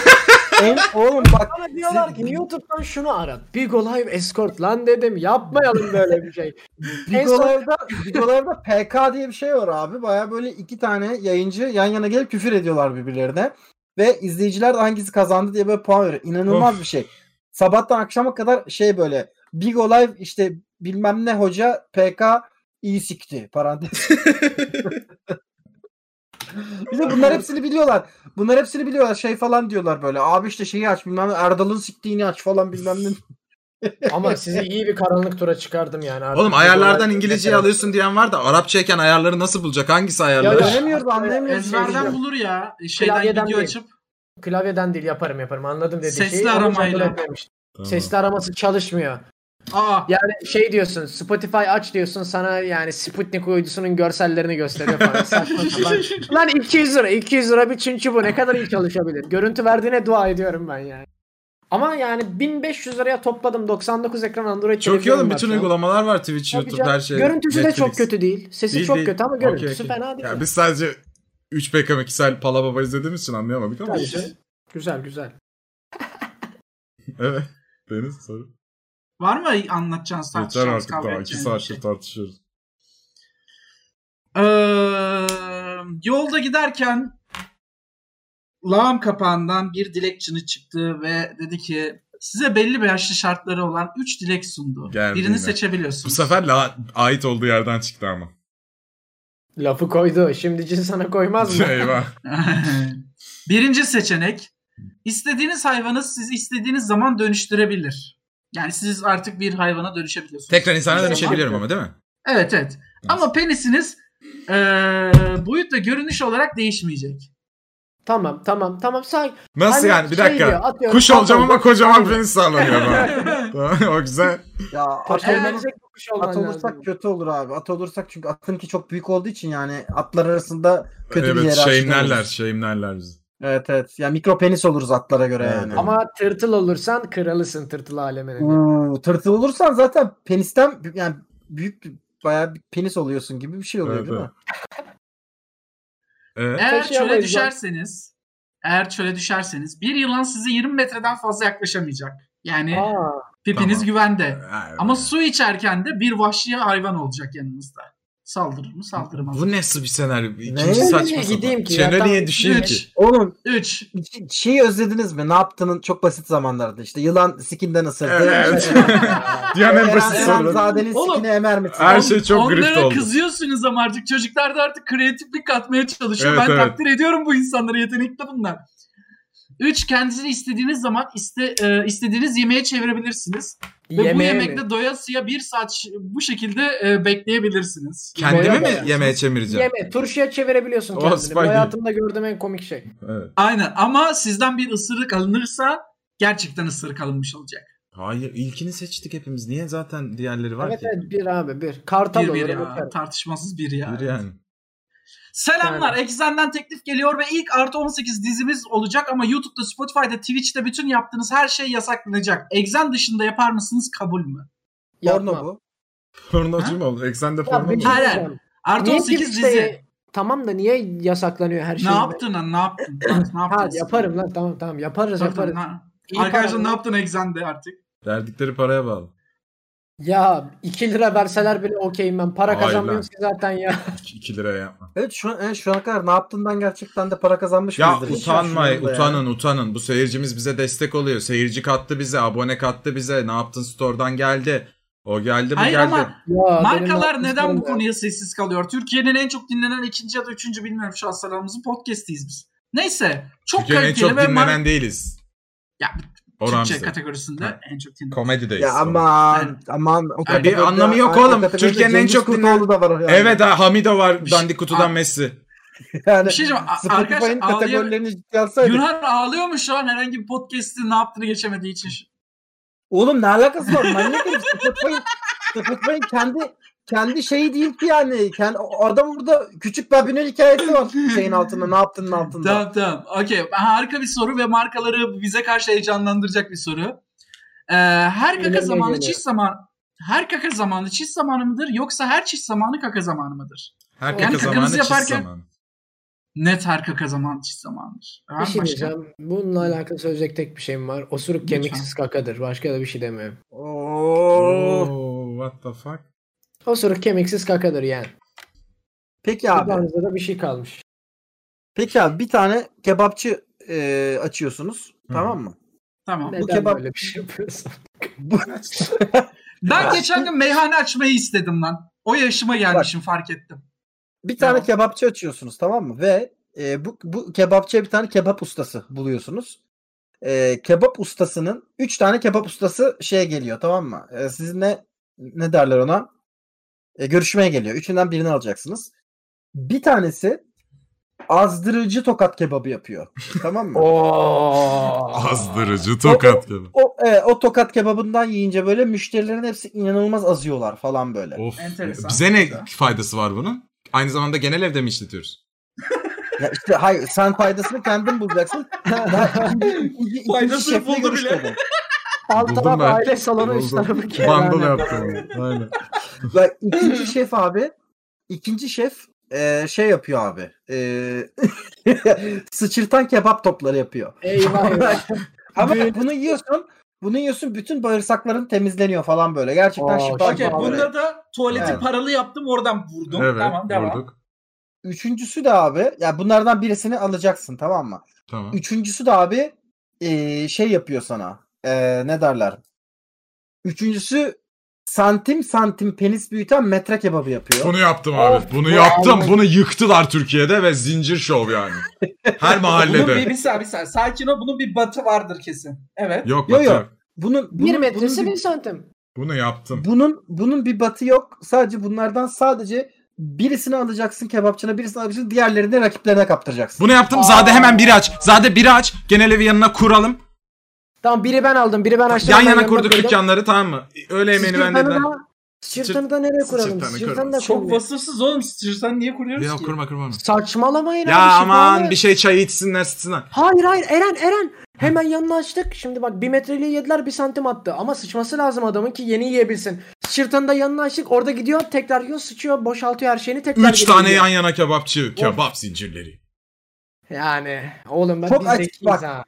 En, oğlum bak Bana diyorlar ki YouTube'dan şunu arat. Bigo Live Escort lan dedim yapmayalım böyle bir şey. En son- Bigolarda, Bigolarda PK diye bir şey var abi. Baya böyle iki tane yayıncı yan yana gelip küfür ediyorlar birbirlerine. Ve izleyiciler de hangisi kazandı diye böyle puan veriyor. İnanılmaz bir şey. Sabahtan akşama kadar şey böyle Bigo Live işte bilmem ne hoca PK iyi sikti parantez. bir de bunlar hepsini biliyorlar. Bunlar hepsini biliyorlar. Şey falan diyorlar böyle. Abi işte şeyi aç bilmem ne Erdal'ın siktiğini aç falan bilmem ne. Ama sizi iyi bir karanlık tura çıkardım yani. Artık Oğlum ayarlardan İngilizceyi alıyorsun diyen var da Arapçayken ayarları nasıl bulacak? Hangisi Ya ayarları? Göremiyoruz anlayamıyoruz. Ezberden bulur ya. Şeyden Klavyeden video değil. açıp. Klavyeden değil yaparım yaparım anladım dediği Sesli şeyi. Aramayla. Tamam. Sesli araması çalışmıyor. Aa. Yani şey diyorsun Spotify aç diyorsun sana yani Sputnik uydusunun görsellerini gösteriyor falan. Saçma sapan. Lan 200 lira 200 lira bir çünkü bu ne kadar iyi çalışabilir. Görüntü verdiğine dua ediyorum ben yani. Ama yani 1500 liraya topladım 99 ekran Android Çok iyi oğlum bütün uygulamalar var Twitch, Tabii YouTube canım. her şey. Görüntüsü de Netflix. çok kötü değil. Sesi Değil, çok değil. kötü ama görüntüsü okey. fena değil. Ya biz sadece 3 PK Mekisel Pala Baba izlediğimiz için anlayamadık ama. Canım. Güzel güzel. evet. Deniz soru. Var mı anlatacağınız Yeter tartışacağınız artık kavga daha 2 edeceğiniz saattir şey? tartışıyoruz. Ee, yolda giderken lağım kapağından bir dilekçini çıktı ve dedi ki size belli başlı şartları olan 3 dilek sundu. Geldi Birini yine. seçebiliyorsunuz. Bu sefer la ait olduğu yerden çıktı ama. Lafı koydu. Şimdi cin sana koymaz mı? Eyvah. Birinci seçenek istediğiniz hayvanı siz istediğiniz zaman dönüştürebilir. Yani siz artık bir hayvana dönüşebiliyorsunuz. Tekrar insana dönüşebiliyorum ama değil mi? Evet evet. Ama penisiniz eee boyut ve görünüş olarak değişmeyecek. Tamam tamam tamam. Say. Nasıl Hani yani? Bir şey dakika. diyor, atıyorum, Kuş olacağım ama kocaman penis sağlanıyor bana. Tamam, o güzel. Ya at, bir kuş at olursak lazım. kötü olur abi. At olursak çünkü atınki çok büyük olduğu için yani atlar arasında kötü bir evet yere şeyimlerler, oluruz. şeyimlerler bizi. Evet evet. Ya mikro penis oluruz atlara göre Evet, yani. Ama tırtıl olursan kralısın tırtıl alemine. Tırtıl olursan zaten penisten yani büyük bir- bayağı bir penis oluyorsun gibi bir şey oluyor Evet, değil evet. mi? Evet. Eğer çöle düşerseniz eğer çöle düşerseniz bir yılan size 20 metreden fazla yaklaşamayacak. Yani Aa, pipiniz Tamam. güvende. Ay, Ama su içerken de bir vahşi hayvan olacak yanınızda. Saldırır mı saldırmaz. Bu nasıl bir senaryo? İkinci Ne? saçma gideyim ki? Çene niye düşeyim Üç. ki? Oğlum 3. şeyi özlediniz mi? Ne yaptığının çok basit zamanlarda. İşte yılan sikinden ısırdı. Evet. Dünyanın en basit soru. Zade'nin Oğlum, sikine emer misin? Her şey çok Onlara grift oldu. kızıyorsunuz ama artık çocuklar da artık kreatiflik katmaya çalışıyor. Evet, ben evet. takdir ediyorum bu insanları yetenekli bunlar. 3. Kendinizi istediğiniz zaman iste, e, istediğiniz yemeğe çevirebilirsiniz. Ve bu yemeğe mi? yemekte doyasıya bir saat bu şekilde e, bekleyebilirsiniz. Kendimi mi yemeğe çevireceğim? Yeme. Turşuya çevirebiliyorsun Oh, kendini. Bu Spidey. hayatımda gördüğüm en komik şey. Evet. Aynen ama sizden bir ısırık alınırsa gerçekten ısırık alınmış olacak. Hayır ilkini seçtik hepimiz. Niye zaten diğerleri var Evet ki? evet bir abi bir. Kartal Bir olur. bir ya. öper. Tartışmasız bir ya. Bir yani. Selamlar. Exxen'den teklif geliyor ve ilk artı 18 dizimiz olacak ama YouTube'da, Spotify'da, Twitch'te bütün yaptığınız her şey yasaklanacak. Exxen dışında yapar mısınız? Kabul mü? Porno bu. Pornocu mu oldu? Eksende Ya porno mu? şey Hayır. Artı Niye 18 Twitch'te- dizi. Tamam da niye yasaklanıyor her şey? Ne yaptın lan? Ne yaptın? Ne yaptın? Ha yaparım lan tamam tamam yaparız Tabii, yaparız. ha. Arkadaşlar ne yaptın Exxen'de artık? Verdikleri paraya bağlı. Ya 2 lira verseler bile okeyim ben. Para Vay kazanmıyorum ki zaten ya. 2 liraya yapma. Evet şu an, evet, şu ana kadar ne yaptığından gerçekten de para kazanmış Ya mıyızdır? Utanmayın, düşünüyorum da yani. utanın, utanın. Bu seyircimiz bize destek oluyor. Seyirci kattı bize, abone kattı bize. Ne yaptın store'dan geldi. O geldi mi Hayır geldi. ama ya markalar neden bu ya. konuya sessiz kalıyor? Türkiye'nin en çok dinlenen ikinci ya da üçüncü bilmiyorum şu an podcast'iyiz biz. Neyse çok Türkiye'nin en kaliteli çok ve dinlenen mar- değiliz. Ya, Oran Türkçe bize. kategorisinde Ha. en çok dinlenen. Komedideyiz. Ya aman aman. O Ya bir anlamı yok aynı oğlum. Türkiye'nin en çok Kurtoğlu da var yani. Evet ha Hamido var. Şey- Dandik kutudan. Messi. yani Bir şey Spotify'ın kategorilerini ciddiye alsaydık. Yunhan ağlıyor mu şu an herhangi bir podcast'in ne yaptığını geçemediği için? Oğlum ne alakası var? Manyak herif. Spotify'ın Spotify'ın kendi kendi şeyi değil ki yani. Kendi, adam burada küçük Babin'in hikayesi var şeyin altında. Ne yaptığının altında. Tamam tamam. Okey. Harika bir soru ve markaları bize karşı heyecanlandıracak bir soru. Ee, her kaka zamanı çiş zamanı her kaka zamanı çiş zamanı mıdır yoksa her çiş zamanı kaka zamanı mıdır? Her Yani kaka zamanı yaparken- zamanı. Net her kaka zamanı çiş zamanıdır. Bir şey başka? diyeceğim. Bununla alakalı söyleyecek tek bir şeyim var. Osuruk Lütfen. kemiksiz kakadır. Başka da bir şey demiyorum. Oo. Oo, what the fuck? Osuruk kemiksiz kakadır yani. Peki abi. Kulağınızda da bir şey kalmış. Peki abi bir tane kebapçı e, açıyorsunuz. Hı. Tamam mı? Tamam. Neden kebap- böyle bir şey yapıyorsun? Bu- Ben geçen gün meyhane açmayı istedim lan. O yaşıma gelmişim fark ettim. bir tane Tamam. kebapçı açıyorsunuz tamam mı? Ve e, bu, bu kebapçıya bir tane kebap ustası buluyorsunuz. E, kebap ustasının 3 tane kebap ustası şeye geliyor tamam mı? E, sizinle ne derler ona? E, görüşmeye geliyor. Üçünden birini alacaksınız. Bir tanesi azdırıcı tokat kebabı yapıyor. tamam mı? Oo. Azdırıcı tokat gibi. O, evet, o tokat kebabından yiyince böyle müşterilerin hepsi inanılmaz azıyorlar falan böyle. Of. Enteresan. Bize ne faydası var bunun? Aynı zamanda genel evde mi işletiyoruz? Ya işte hayır sen faydasını kendin bulacaksın. Daha ikinci, ikinci, ikinci şefle görüşmedin. Alt taraf aile salonu üst tarafı Bundle kerane. yaptım. Aynen. Bak ikinci şef abi. ikinci şef e, şey yapıyor abi. E, sıçırtan kebap topları yapıyor. Eyvah eyvah. Ama Büyük- bunu yiyorsun. Bunu yiyorsun bütün bağırsakların temizleniyor falan böyle. Gerçekten Oo, şifa Okey bunda da tuvaleti Evet. paralı yaptım oradan vurdum. Evet, tamam devam. vurduk. Üçüncüsü de abi. Ya bunlardan birisini alacaksın tamam mı? Tamam. Üçüncüsü de abi e, şey yapıyor sana. E, ne derler? Üçüncüsü santim santim penis büyüten metre kebabı yapıyor. Bunu yaptım abi. Of, Bunu bu yaptım. abi. Bunu yıktılar Türkiye'de ve zincir şov yani. Her Bunun bir, mahallede. bir saniye bir saniye. Sakin ol bunun bir batı vardır kesin. Evet. Yok Yo, Batı yo. yok. Bunun, bunun, Bir metresi bunun, bir bir, santim. Bunu yaptım. bunun, bunun bir batı yok. Sadece bunlardan sadece birisini alacaksın kebapçına birisini alacaksın diğerlerini de rakiplerine kaptıracaksın. Bunu yaptım. Zade hemen biri aç. Zade biri aç. Genel evi yanına kuralım. Tamam biri ben aldım biri ben açtım. Yan yana kurduk koydum. dükkanları tamam mı? Öğle yemeğini ben Sırtını dediler. da- nereye kuralım? Sırtını da Çok vasıfsız oğlum. Sen niye kuruyoruz Yok ki? kurma kurma. Saçmalamayın Ya abi. aman şifalı. bir şey çayı içsinler sıçsınlar. Hayır hayır Eren Eren. Hemen yanına açtık. Şimdi bak bir metreliği yediler bir santim attı. Ama sıçması lazım adamın ki yeni yiyebilsin. Sırtını da yanına açtık. Orada gidiyor tekrar yiyor sıçıyor boşaltıyor her şeyini tekrar Üç tane yan yana kebapçı. Kebap zincirleri. Yani oğlum ben Çok biz zekiyiz bak. ha.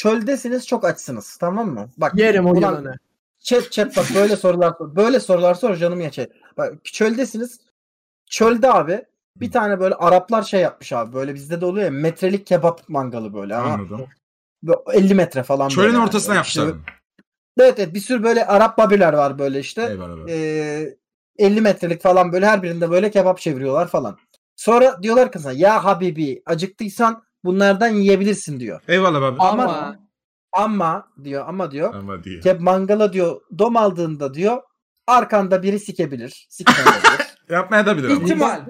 Çöldesiniz çok açsınız tamam mı? Bak Yerim o ulan yılanı. Chat chat bak böyle sorular sor. Böyle sorular sor canım ya chat. Bak çöldesiniz. Çölde abi bir tane böyle Araplar şey yapmış abi. Böyle bizde de oluyor ya metrelik kebap mangalı böyle. Ama Anladım. böyle 50 metre falan Çölün böyle yani. ortasına İşte yapmışlar. Evet evet bir sürü böyle Arap babiler var böyle işte. Eyvallah. Ee, 50 metrelik falan böyle her birinde böyle kebap çeviriyorlar falan. Sonra diyorlar ki sana ya Habibi acıktıysan bunlardan yiyebilirsin diyor. Eyvallah abi. Ama Ama ama diyor ama diyor Ama diye. Keb mangala diyor dom aldığında diyor arkanda biri sikebilir. Sikmeyebilir. Yapmaya da bilir ama. İhtimal.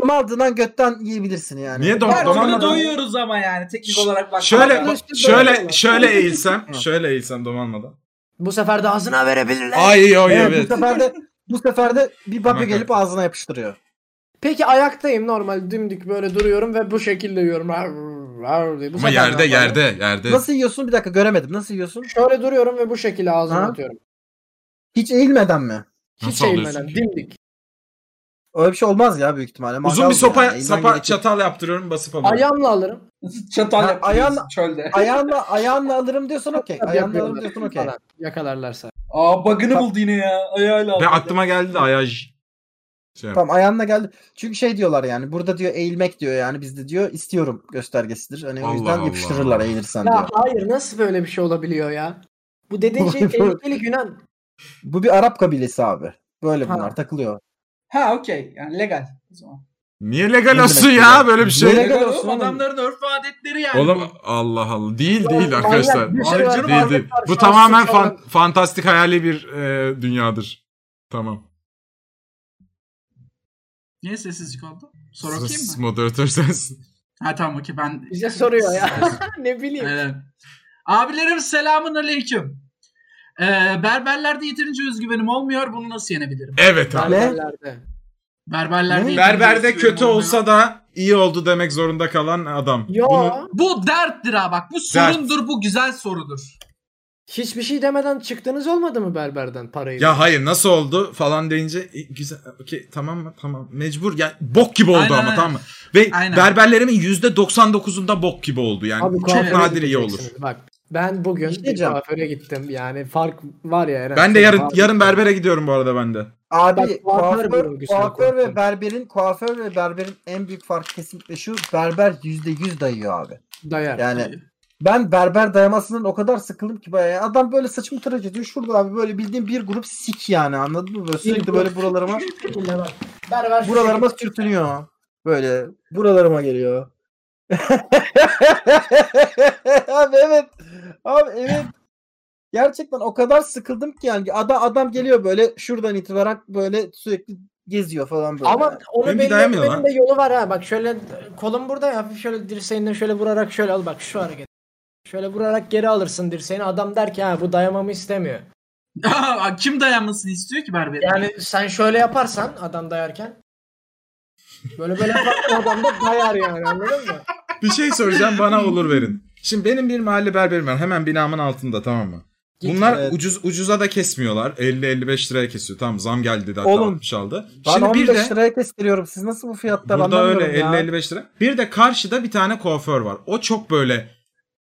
Dom aldığından götten yiyebilirsin yani. Niye dom- Her dom almadan- doyuyoruz ama yani teknik olarak bak. Şöyle şöyle şöyle eğilsem, şöyle eğilsem domalmadan. Bu sefer de ağzına verebilirler. Ay o Evet, evet. bu sefer de bu sefer de bir babi gelip ağzına yapıştırıyor. Peki ayaktayım normal dimdik böyle duruyorum ve bu şekilde yiyorum. Bu Ama yerde yerde yerde. Nasıl yiyorsun? Bir dakika göremedim. Nasıl yiyorsun? Şöyle duruyorum ve bu şekilde ağzıma Ha? atıyorum. Hiç eğilmeden mi? Hiç Nasıl eğilmeden alıyorsun ki? dimdik. Öyle bir şey olmaz ya büyük ihtimalle. Uzun Mangal bir sopa yani. Eğilmen sapa gerekir. çatal yaptırıyorum basıp alıyorum. Ayağımla alırım. Çatal Ha, ayağınla- çölde. Ayağınla, ayağınla alırım diyorsan okey. Ayağınla yapıyorum alırım diyorsan okey. falan, Yakalarlarsa. Aa bug'ını buldu yine ya. Ayağıyla Ve aldı. aklıma geldi de ayaj. Şey, Tamam ayağınla geldi. Çünkü şey diyorlar yani burada diyor eğilmek diyor yani bizde diyor istiyorum göstergesidir. Hani o Allah yüzden Allah. yapıştırırlar eğilirsen Ya diyor. hayır nasıl böyle bir şey olabiliyor ya? Bu dediğin şey tehlikeli Yunan. Bu bir Arap kabilesi abi. Böyle Ha. bunlar takılıyor. Ha okey. Yani legal. O zaman. Niye legal Ne olsun ya böyle bir şey? Legal Legal olsun adamların örf ve adetleri yani. Oğlum bu. Allah Allah. Değil değil arkadaşlar. şey Hayır Değil değil. Bu tamamen fan- fantastik hayali bir e, dünyadır. Tamam. Niye sessizlik oldu? Sor okuyayım mı? Moderatör sensin. Ha tamam okey ben. Bize soruyor ya. ne bileyim. Evet. Abilerim selamun aleyküm. Ee, berberlerde yeterince özgüvenim olmuyor. Bunu nasıl yenebilirim? Evet abi. Berberlerde. Berberlerde Berberde kötü olmuyor. olsa da iyi oldu demek zorunda kalan adam. Yo. Bunu Bu derttir ha bak. Bu Dert. sorundur. Bu güzel sorudur. Hiçbir şey demeden çıktınız olmadı mı berberden parayı? ya hayır nasıl oldu falan deyince e, güzel okey tamam mı tamam mecbur ya bok gibi oldu Aynen, ama aynen. tamam mı? Ve Aynen. berberlerimin %99'unda bok gibi oldu yani. Abi çok kuaföre nadir iyi olur. gideceksiniz. Bak ben bugün İşte bir diyeceğim. kuaföre gittim. Yani fark var ya Eren. Ben de yarın var. yarın berbere gidiyorum bu arada ben de. Abi Bak, kuaför kuaför kuaför. ve berberin kuaför ve berberin en büyük farkı kesinlikle şu berber %100 dayıyor abi. Dayar. Yani ben berber dayamasından o kadar sıkıldım ki bayağı. Adam böyle saçımı tıraş ediyor. Şurada abi böyle bildiğim bir grup sik yani anladın mı? Böyle sürekli böyle buralarıma. Berber buralarıma sürtünüyor. Böyle buralarıma geliyor. abi evet. Abi evet. Gerçekten o kadar sıkıldım ki yani adam adam geliyor böyle şuradan itibaren böyle sürekli geziyor falan böyle. Ama onu belli etmenin de yolu var ha. Bak şöyle kolum burada ya. Hafif şöyle dirseğinden şöyle vurarak şöyle al bak şu hareket. Şöyle vurarak geri alırsın dirseğini. Adam der ki ha bu dayamamı istemiyor. Kim dayanmasını istiyor ki berbere? Yani sen şöyle yaparsan adam dayarken böyle böyle yaparsan adam da dayar yani anladın mı? Bir şey söyleyeceğim bana olur verin. Şimdi benim bir mahalle berberim var. Hemen binamın altında tamam mı? Bunlar Evet. ucuz ucuza da kesmiyorlar. 50-55 liraya kesiyor. Tamam zam geldi de Oğlum, 60 aldı. ben Şimdi 15 bir de liraya kestiriyorum. Siz nasıl bu fiyatlar burada öyle anlamıyorum ya. 50-55 lira. Bir de karşıda bir tane kuaför var. O çok böyle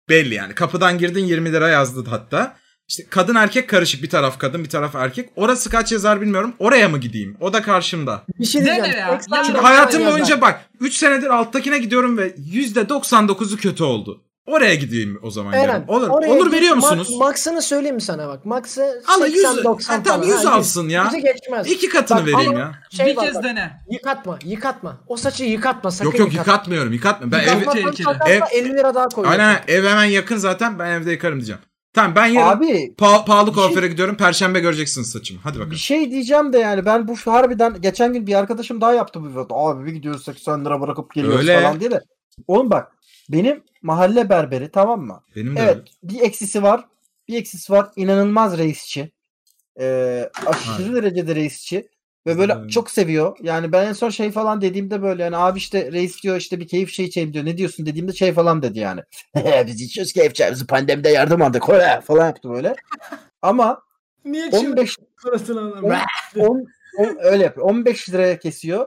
belli yani. Kapıdan girdin 20 lira yazdı hatta. İşte kadın erkek karışık bir taraf kadın bir taraf erkek. Orası kaç yazar bilmiyorum. Oraya mı gideyim? O da karşımda. Bir şey diyeceğim. ya. 80 Çünkü hayatım yazar. boyunca bak 3 senedir alttakine gidiyorum ve %99'u kötü oldu. Oraya gideyim o zaman. Eren, yarın. Olur, oraya olur veriyor musunuz? Max'ını söyleyeyim mi sana bak. Max'ı Ama 100, 80-90 ha, tamam falan. 100 Ha, alsın ya. Yüzü geçmez. İki katını Bak, vereyim ya. Şey bir var kez bak, dene. Yıkatma, yıkatma. O saçı yıkatma, sakın Yok yok yıkatma. yıkatmıyorum yıkatmıyorum. Ben ev, Yıkatmazsan tehlikeli. takarsa Ev- 50 lira daha koyuyorsun. aynen ev hemen yakın zaten ben evde yıkarım diyeceğim. Tamam ben yarın Abi pa- pahalı bir şey- kuaföre gidiyorum. Perşembe göreceksiniz saçımı. Hadi bir bakalım. şey diyeceğim de yani ben bu harbiden geçen gün bir arkadaşım daha yaptı bu video. Abi bir gidiyoruz 80 lira bırakıp geliyoruz Öyle. falan diye de. Oğlum bak benim mahalle berberi tamam mı? Benim de Evet öyle. bir eksisi var. Bir eksisi var. İnanılmaz reisçi. Ee, aşırı Aynen. derecede reisçi. Ve böyle Aynen. çok seviyor. Yani ben en son şey falan dediğimde böyle yani abi işte reis diyor işte bir keyif şey içeyim diyor. Ne diyorsun dediğimde şey falan dedi yani. Biz içiyoruz keyif çayımızı pandemide yardım aldık. Öyle falan yaptı böyle. Ama Niye 15 parasını alalım? 10, 10 öyle yapıyor. 15 liraya kesiyor.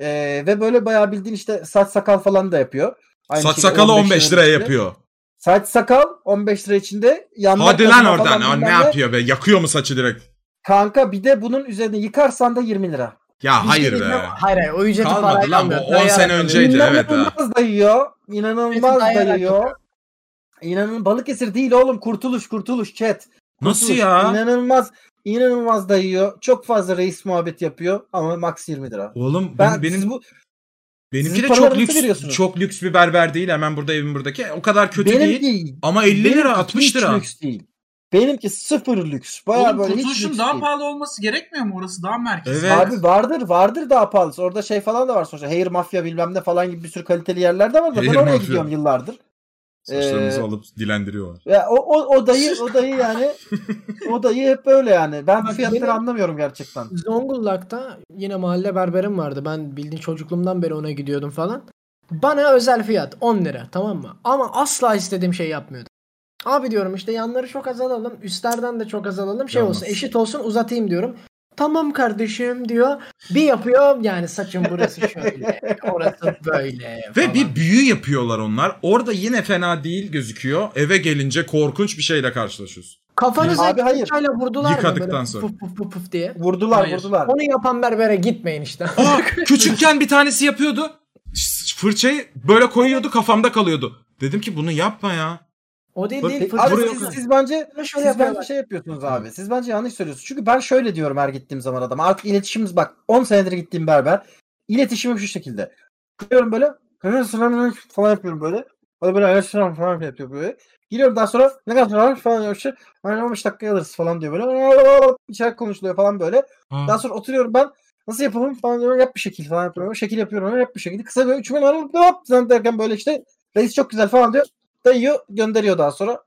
Ee, ve böyle bayağı bildiğin işte saç sakal falan da yapıyor. Aynı Saç sakalı 15 liraya içinde. yapıyor. Saç sakal 15 lira içinde. yanlar Hadi lan oradan. falan ne yapıyor be? Yakıyor mu saçı direkt? Kanka bir de bunun üzerine yıkarsan da 20 lira. Ya Bir hayır şey be. Hayır hayır o ücreti Kalmadı parayla lan bu, almıyor. 10 Dayayarak sene önceydi. evet ha. İnanılmaz dayıyor. İnanılmaz Dayayarak dayıyor. İnanın Balıkesir değil oğlum. Kurtuluş kurtuluş chat. Nasıl Kurtuluş. ya? İnanılmaz inanılmaz dayıyor. Çok fazla reis muhabbet yapıyor ama max 20 lira. Oğlum Ben benim siz bu benimki siz de çok lüks veriyorsunuz? çok lüks bir berber değil. Hemen burada evim buradaki. O kadar kötü benimki değil. Ama 50 lira benimki 60 hiç lira. lüks değil. Benimki sıfır lüks. Baya Oğlum böyle hiç lüks daha değil. pahalı olması gerekmiyor mu? Orası daha merkezi. Evet. Abi vardır vardır daha pahalısı. Orada şey falan da var sonuçta. Hair Mafya bilmem ne falan gibi bir sürü kaliteli yerler de var da ben oraya Mafya. gidiyorum yıllardır. Saçlarımızı Ee, alıp dilendiriyorlar. Ya o, o, o dayı o dayı yani o dayı hep böyle yani. Ben Bak fiyatları benim- anlamıyorum gerçekten. Zonguldak'ta yine mahalle berberim vardı. Ben bildiğin çocukluğumdan beri ona gidiyordum falan. Bana özel fiyat 10 lira tamam mı? Ama asla istediğim şey yapmıyordu. Abi diyorum işte yanları çok azalalım. Üstlerden de çok azalalım. Şey Yalnız. olsun eşit olsun uzatayım diyorum. Tamam kardeşim diyor. Bir yapıyor yani saçım burası şöyle. Orası böyle. Ve falan. bir büyü yapıyorlar onlar. Orada yine fena değil gözüküyor. Eve gelince korkunç bir şeyle karşılaşıyorsun. Kafanıza Abi hayır. vurdular mı Yıkadıktan böyle sonra. puf puf puf puf diye. Vurdular Hayır. vurdular. Onu yapan berbere gitmeyin işte. Aa, küçükken bir tanesi yapıyordu. Fırçayı böyle koyuyordu kafamda kalıyordu. Dedim ki bunu yapma ya. O değil Bak- değil. Abi fırça Abi siz, siz bence şöyle siz bence şey yapıyorsunuz abi. Siz bence yanlış söylüyorsunuz. Çünkü ben şöyle diyorum her gittiğim zaman adama. Artık iletişimimiz bak 10 senedir gittiğim berber. İletişimim şu şekilde. Gidiyorum böyle falan yapıyorum böyle. O da böyle selam falan yapıyor böyle. Giriyorum daha sonra ne kadar var falan diyor. Işte, hani 15 dakika alırız falan diyor böyle. İçerik konuşuluyor falan böyle. Aa, Daha sonra oturuyorum ben. Nasıl yapalım falan diyorum. Yap bir şekil falan yapıyorum. Şekil yapıyorum. Yap bir şekil. Kısa böyle üçüme hop hop falan derken böyle işte reis çok güzel falan diyor. Dayıyor gönderiyor daha sonra.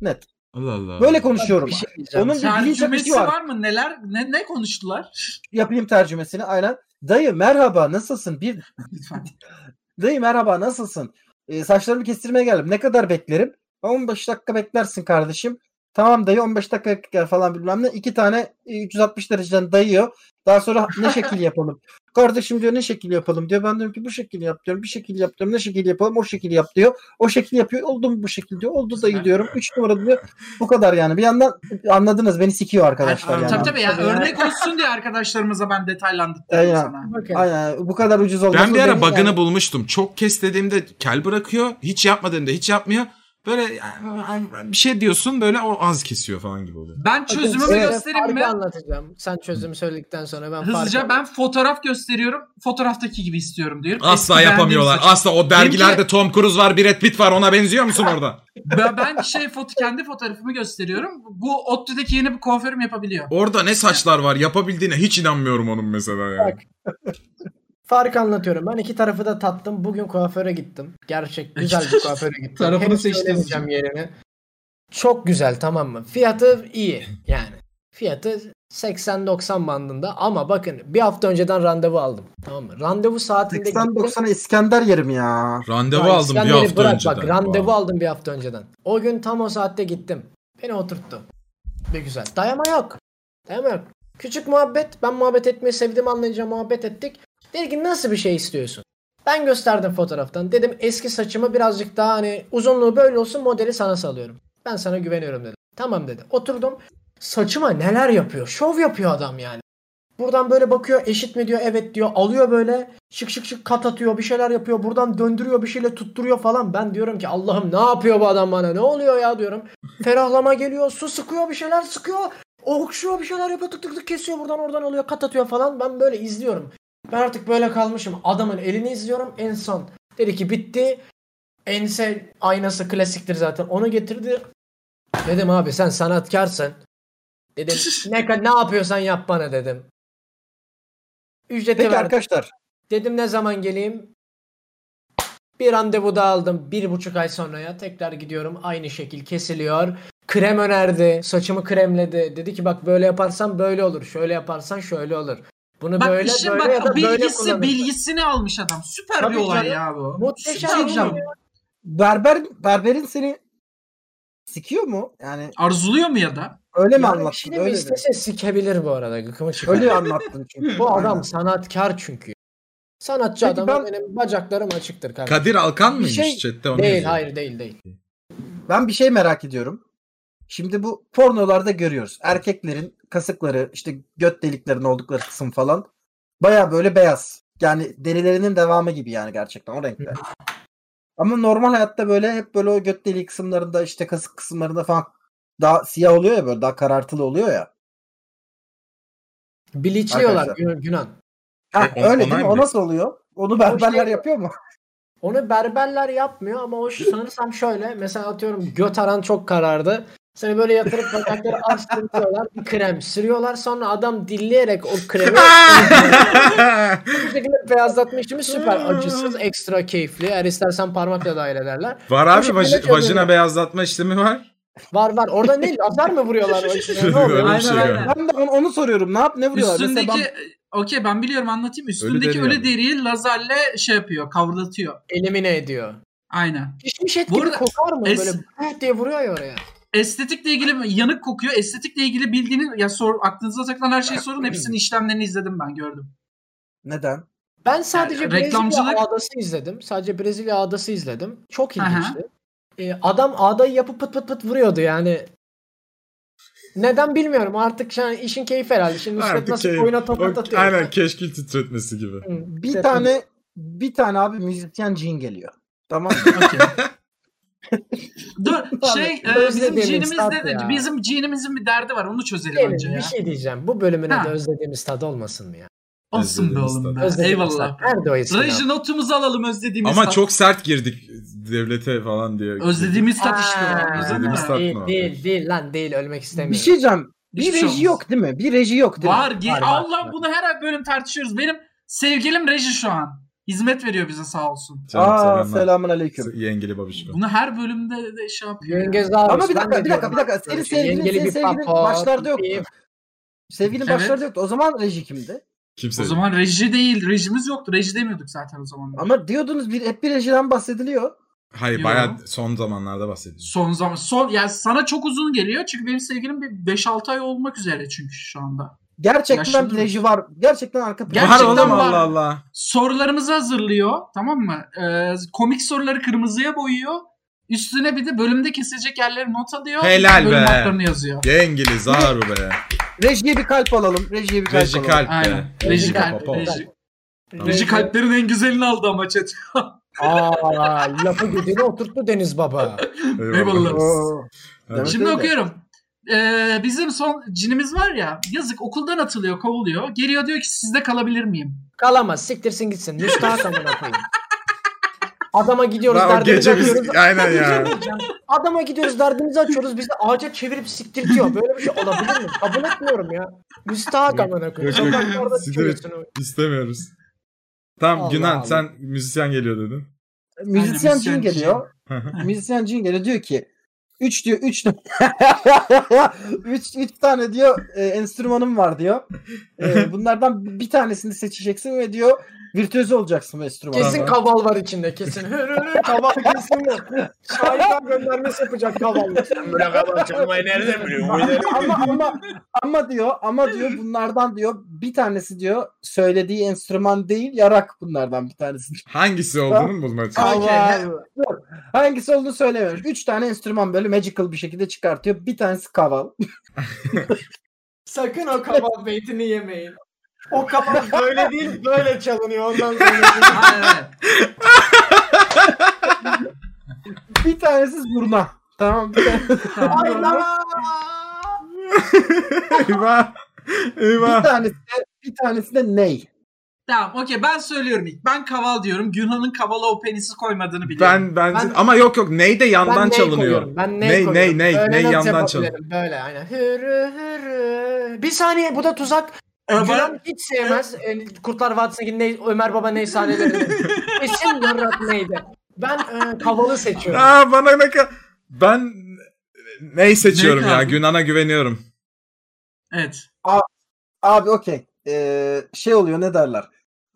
Net. Allah Allah. Böyle konuşuyorum. Bir şey diyeceğim. Onun bir bilinç Tercümesi akışı var. var mı? Neler ne, ne konuştular? Yapayım tercümesini aynen. Dayı merhaba nasılsın? Bir Lütfen. dayı merhaba nasılsın? Ee, saçlarımı kestirmeye geldim. Ne kadar beklerim? 15 dakika beklersin kardeşim. Tamam dayı 15 dakika bekler falan bilmem ne. İki tane e, 360 dereceden dayıyor. Daha sonra ne şekil yapalım? Kardeşim diyor ne şekil yapalım diyor. Ben diyorum ki bu şekil yap diyorum. Bir şekil yap diyorum. Ne şekil yapalım? O şekil yap diyor. O şekil yapıyor. Oldu mu bu şekil diyor. Oldu dayı diyorum. 3 numara diyor. Bu kadar yani. Bir yandan anladınız beni sikiyor arkadaşlar Tabii yani. tabii, tabii ya örnek olsun diye arkadaşlarımıza ben detaylandırdım Aynen. sana. Bakın. Aynen bu kadar ucuz olması. Ben bir ara bug'ını yani- bulmuştum. Çok kes dediğimde kel bırakıyor. Hiç yapma dediğimde hiç yapmıyor. Böyle yani, bir şey diyorsun böyle o az kesiyor falan gibi oluyor. Ben çözümümü Size göstereyim mi? anlatacağım. Sen çözümü söyledikten sonra ben Hızlıca farkı- ben fotoğraf gösteriyorum. Fotoğraftaki gibi istiyorum diyorum. Asla Eski yapamıyorlar. Asla o dergilerde Benimki- Tom Cruise var, Brad Pitt var. Ona benziyor musun orada? Ben, ben şey foto kendi fotoğrafımı gösteriyorum. Bu ODTÜ'deki yeni bir kuaförüm yapabiliyor. Orada ne saçlar var yapabildiğine hiç inanmıyorum onun mesela yani. Bak. Farkı anlatıyorum. Ben iki tarafı da tattım. Bugün kuaföre gittim. Gerçek güzel bir kuaföre gittim. Tarafını Henüz söylemeyeceğim yerini. Çok güzel tamam mı? Fiyatı iyi yani. Fiyatı 80-90 bandında ama bakın bir hafta önceden randevu aldım. Tamam mı? Randevu saatinde 80-90'a İskender yerim ya. Randevu Ya aldım bir İskender'i hafta bırak önceden. Bak randevu Wow. aldım bir hafta önceden. O gün tam o saatte gittim. Beni oturttu. Bir güzel. Dayama yok. Dayama yok. Küçük muhabbet. Ben muhabbet etmeyi sevdiğimi anlayınca muhabbet ettik. Dedi ki nasıl bir şey istiyorsun? Ben gösterdim fotoğraftan. Dedim eski saçımı birazcık daha hani uzunluğu böyle olsun modeli sana salıyorum. Ben sana güveniyorum dedim. Tamam dedi. Oturdum. Saçıma neler yapıyor? Şov yapıyor adam yani. Buradan böyle bakıyor eşit mi diyor evet diyor alıyor böyle şık şık şık kat atıyor bir şeyler yapıyor buradan döndürüyor bir şeyle tutturuyor falan ben diyorum ki Allah'ım ne yapıyor bu adam bana ne oluyor ya diyorum ferahlama geliyor su sıkıyor bir şeyler sıkıyor okşuyor bir şeyler yapıyor tık tık tık kesiyor buradan oradan alıyor kat atıyor falan ben böyle izliyorum ben artık böyle kalmışım adamın elini izliyorum en son dedi ki bitti ense aynası klasiktir zaten onu getirdi dedim abi sen sanatkarsın dedim ne, ne yapıyorsan yap bana dedim Ücreti Peki verdim. arkadaşlar Dedim ne zaman geleyim? Bir randevu daha aldım. Bir buçuk ay sonraya. Tekrar gidiyorum. Aynı şekil kesiliyor. Krem önerdi. Saçımı kremledi. Dedi ki bak böyle yaparsan böyle olur. Şöyle yaparsan şöyle olur. Bunu Bak böyle işin böyle bak ya da böyle bilgisi kullanırsın. bilgisini almış adam. Süper Tabii bir olay canım. ya bu. Muhteşem Süper şey. berber berberin seni sikiyor mu? Yani Arzuluyor mu ya da? öyle mi Yani anlattın? şimdi Öyle, de. istese sikebilir bu arada. Gıkımı çıkar. öyle anlattın çünkü. Bu adam sanatkar çünkü. Sanatçı Peki adam ben- benim bacaklarım açıktır kardeşim. Kadir Alkan mıymış şey- chatte onu Değil yazıyor. hayır değil değil. Ben bir şey merak ediyorum. Şimdi bu pornolarda görüyoruz. Erkeklerin kasıkları, işte göt deliklerinin oldukları kısım falan baya böyle beyaz. Yani derilerinin devamı gibi yani gerçekten o renkte. Ama normal hayatta böyle hep böyle o göt deliği kısımlarında işte kasık kısımlarında falan daha siyah oluyor ya böyle daha karartılı oluyor ya. Biliçliyorlar Arkadaşlar. Gün- Günan. Ha, O- öyle değil mi? O nasıl oluyor? Onu berberler şey- yapıyor mu? Onu berberler yapmıyor ama o sanırsam şöyle. Mesela atıyorum göt aran çok karardı. Seni böyle yatırıp bacakları açtırıyorlar. Bir krem sürüyorlar. Sonra adam dilleyerek o kremi bu şekilde beyazlatma işlemi süper acısız, ekstra keyifli. Eğer istersen parmakla dahil ederler. Var abi vaj- vajina beyazlatma işlemi var. Var var. Orada ne? Lazer mi vuruyorlar? o işe? Ne oluyor? Öyle bir Aynen, şey aynen. Ben de onu, onu soruyorum. Ne yap ne vuruyorlar? Mesela Üstündeki ben- okey ben biliyorum anlatayım. Üstündeki deri ölü yani. deriyi lazerle şey yapıyor, kavratıyor. Elimine ediyor. Aynen. Pişmiş et Bu gibi arada kokar mı? es- Böyle "Bıh" diye vuruyor ya oraya. Estetikle ilgili yanık kokuyor. Estetikle ilgili bildiğiniz ya sor aklınıza takılan her şeyi sorun. Hepsinin işlemlerini izledim ben gördüm. Neden? Ben sadece Yani Brezilya reklamcılık- ağdası izledim. Sadece Brezilya ağdası izledim. Çok ilginçti. Ee, adam ağdayı yapıp pıt pıt pıt vuruyordu yani. Neden bilmiyorum. Artık şu an işin keyfi herhalde. Şimdi Nusret Artık nasıl keyif. oyuna top atıyor. Aynen keşkil titretmesi gibi. Bir tane bir tane abi müzisyen cin geliyor. Tamam mı? Dur şey e, bizim cinimizde de ya. bizim cinimizin bir derdi var. Onu çözelim Gelin, önce ya. bir şey diyeceğim. Bu bölümüne Ha. de özlediğimiz tadı olmasın mı ya? Olsun be oğlum be. Eyvallah. tat. Nerede o eski Reji laf? notumuzu alalım özlediğimiz Ama tat. çok sert girdik devlete falan diye. Özlediğimiz tat işte. Aa, Özlediğimiz mi? tat Değil, mı? değil, değil lan değil. Ölmek istemiyorum. bir şey diyeceğim. Bir Hiçbir şey reji yok değil mi? Bir reji yok değil Var. mi? var, Allah var. bunu her bölüm tartışıyoruz. Benim sevgilim Reji şu an. Hizmet veriyor bize sağ olsun. Canım, Aa selamun aleyküm. Yengeli babişko. Bunu her bölümde de şey yapıyor. Yengez abi. Ama bir dakika bir dakika bir dakika. Senin sevgilin senin bir sevgilin papo, başlarda yoktu. bir- Sevgilin Evet. başlarda yoktu. O zaman reji kimdi? Kimse. O zaman reji değil. Rejimiz yoktu. Reji demiyorduk zaten o zaman. Ama diyordunuz bir hep bir rejiden bahsediliyor. Hayır Yo. bayağı son zamanlarda bahsediyoruz. Son zaman son yani sana çok uzun geliyor çünkü benim sevgilim bir 5-6 ay olmak üzere çünkü şu anda. Gerçekten Yaşlı reji var. Gerçekten arka plan. Var Gerçekten var. Allah Allah. Sorularımızı hazırlıyor tamam mı? Ee, komik soruları kırmızıya boyuyor. Üstüne bir de bölümde kesilecek yerleri not alıyor. Helal bölüm be. notlarını yazıyor. Yengeli Zaru be. Rejiye bir kalp alalım. Rejiye bir kalp Reji alalım. kalp. Aynen. Reji kalp. Papa. Reji. Reji kalplerin en güzelini aldı ama chat. Aa, lafı güdüğüne oturttu Deniz Baba. Eyvallah. Demek Şimdi öyle. okuyorum. Ee, bizim son cinimiz var ya yazık okuldan atılıyor kovuluyor. Geliyor diyor ki sizde kalabilir miyim? Kalamaz. Siktirsin gitsin. Müstahak amına koyayım. Adama gidiyoruz Lan o derdimizi gece biz açıyoruz. aynen ya. Adama gidiyoruz derdimizi açıyoruz. Bizi ağaca çevirip siktirtiyor. Böyle bir şey olabilir mi? Kabul etmiyorum ya. Müstahak amına koyayım. Yok. Sokaklarda. İstemiyoruz. Tamam Allah Günan Allah. sen müzisyen geliyor dedin. Müzisyen Aynen, cin müzisyen geliyor. müzisyen cin geliyor diyor ki 3 diyor 3 3 3 tane diyor e, enstrümanım var diyor. E, bunlardan bir tanesini seçeceksin ve diyor virtüöz olacaksın bu enstrümanın. Kesin kaval var içinde kesin. kaval kesin bu. Şahidan göndermesi yapacak kaval. Sen böyle kaval çalmayı nereden biliyorsun? ama ama ama diyor ama diyor bunlardan diyor bir tanesi diyor söylediği enstrüman değil yarak bunlardan bir tanesi. Hangisi olduğunu mu bulmaya. Dur. Hangisi olduğunu söylemiyorum. Üç tane enstrüman böyle magical bir şekilde çıkartıyor. Bir tanesi kaval. Sakın o kaval beytini yemeyin. O kaval böyle değil böyle çalınıyor ondan sonra. Hayır. Bir tanesi zurna. Tamam. Bir, tane- Hayda. eyvah. bir Eyvah. tanesi de, bir tanesi de ney. Tamam okey ben söylüyorum ilk. Ben kaval diyorum. Günhan'ın kavala o penisi koymadığını biliyorum. Ben, ben, Ben- ama yok yok ney de yandan Ben ney çalınıyor. koyuyorum, Ben ney, Ney, koyuyorum. ney, ney, Böyle ney nasıl yandan yapabilirim? Böyle aynen. Hürü hürü. Bir saniye bu da tuzak. Ömer- Gülen hiç sevmez. E, Kurtlar Vadisi'ndeki ney, Ömer Baba ney sahnelerini. Kesin yarrak neydi. Ben e, kavalı seçiyorum. Aa bana ne ka- Ben ney seçiyorum Ney ya. kaldı? Günan'a güveniyorum. Evet. Abi okey. Ee, şey oluyor ne derler.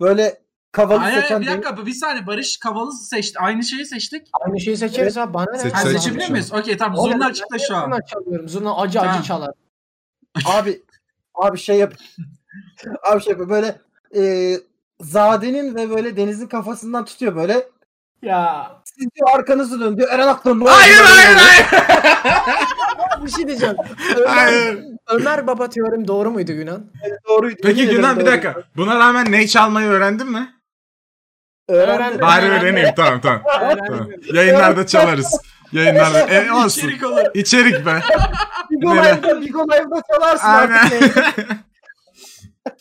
Böyle kavalı Hayır, hayır, seçen bir dakika bir saniye Barış kavalı seçti. Aynı şeyi seçtik. Aynı şeyi seçeriz abi. Bana ne? Seç- Ha, Seç- seçebilir miyiz? Okey tamam. Oğlum, Zurna ben niye şu an. Zurna çalıyorum. Zurna acı Tamam. acı çalar. abi abi şey yap. abi şey yapıyor böyle e, Zade'nin ve böyle Deniz'in kafasından tutuyor böyle. Ya Siz diyor arkanızı dön diyor. Eren Aktan. Hayır hayır hayır. bir şey diyeceğim. Ömer, hayır. Ömer Baba teorim doğru muydu Yunan? Doğruydu. Peki Yemin ederim bir doğruydu. dakika. Buna rağmen ney çalmayı öğrendin mi? Öğrendim. Bari öğreneyim tamam tamam. Tamam. Yayınlarda çalarız. Yayınlarda. E, olsun. İçerik olur. İçerik be. Bigo. Live'da, Bigo Live'da çalarsın Aynen. artık.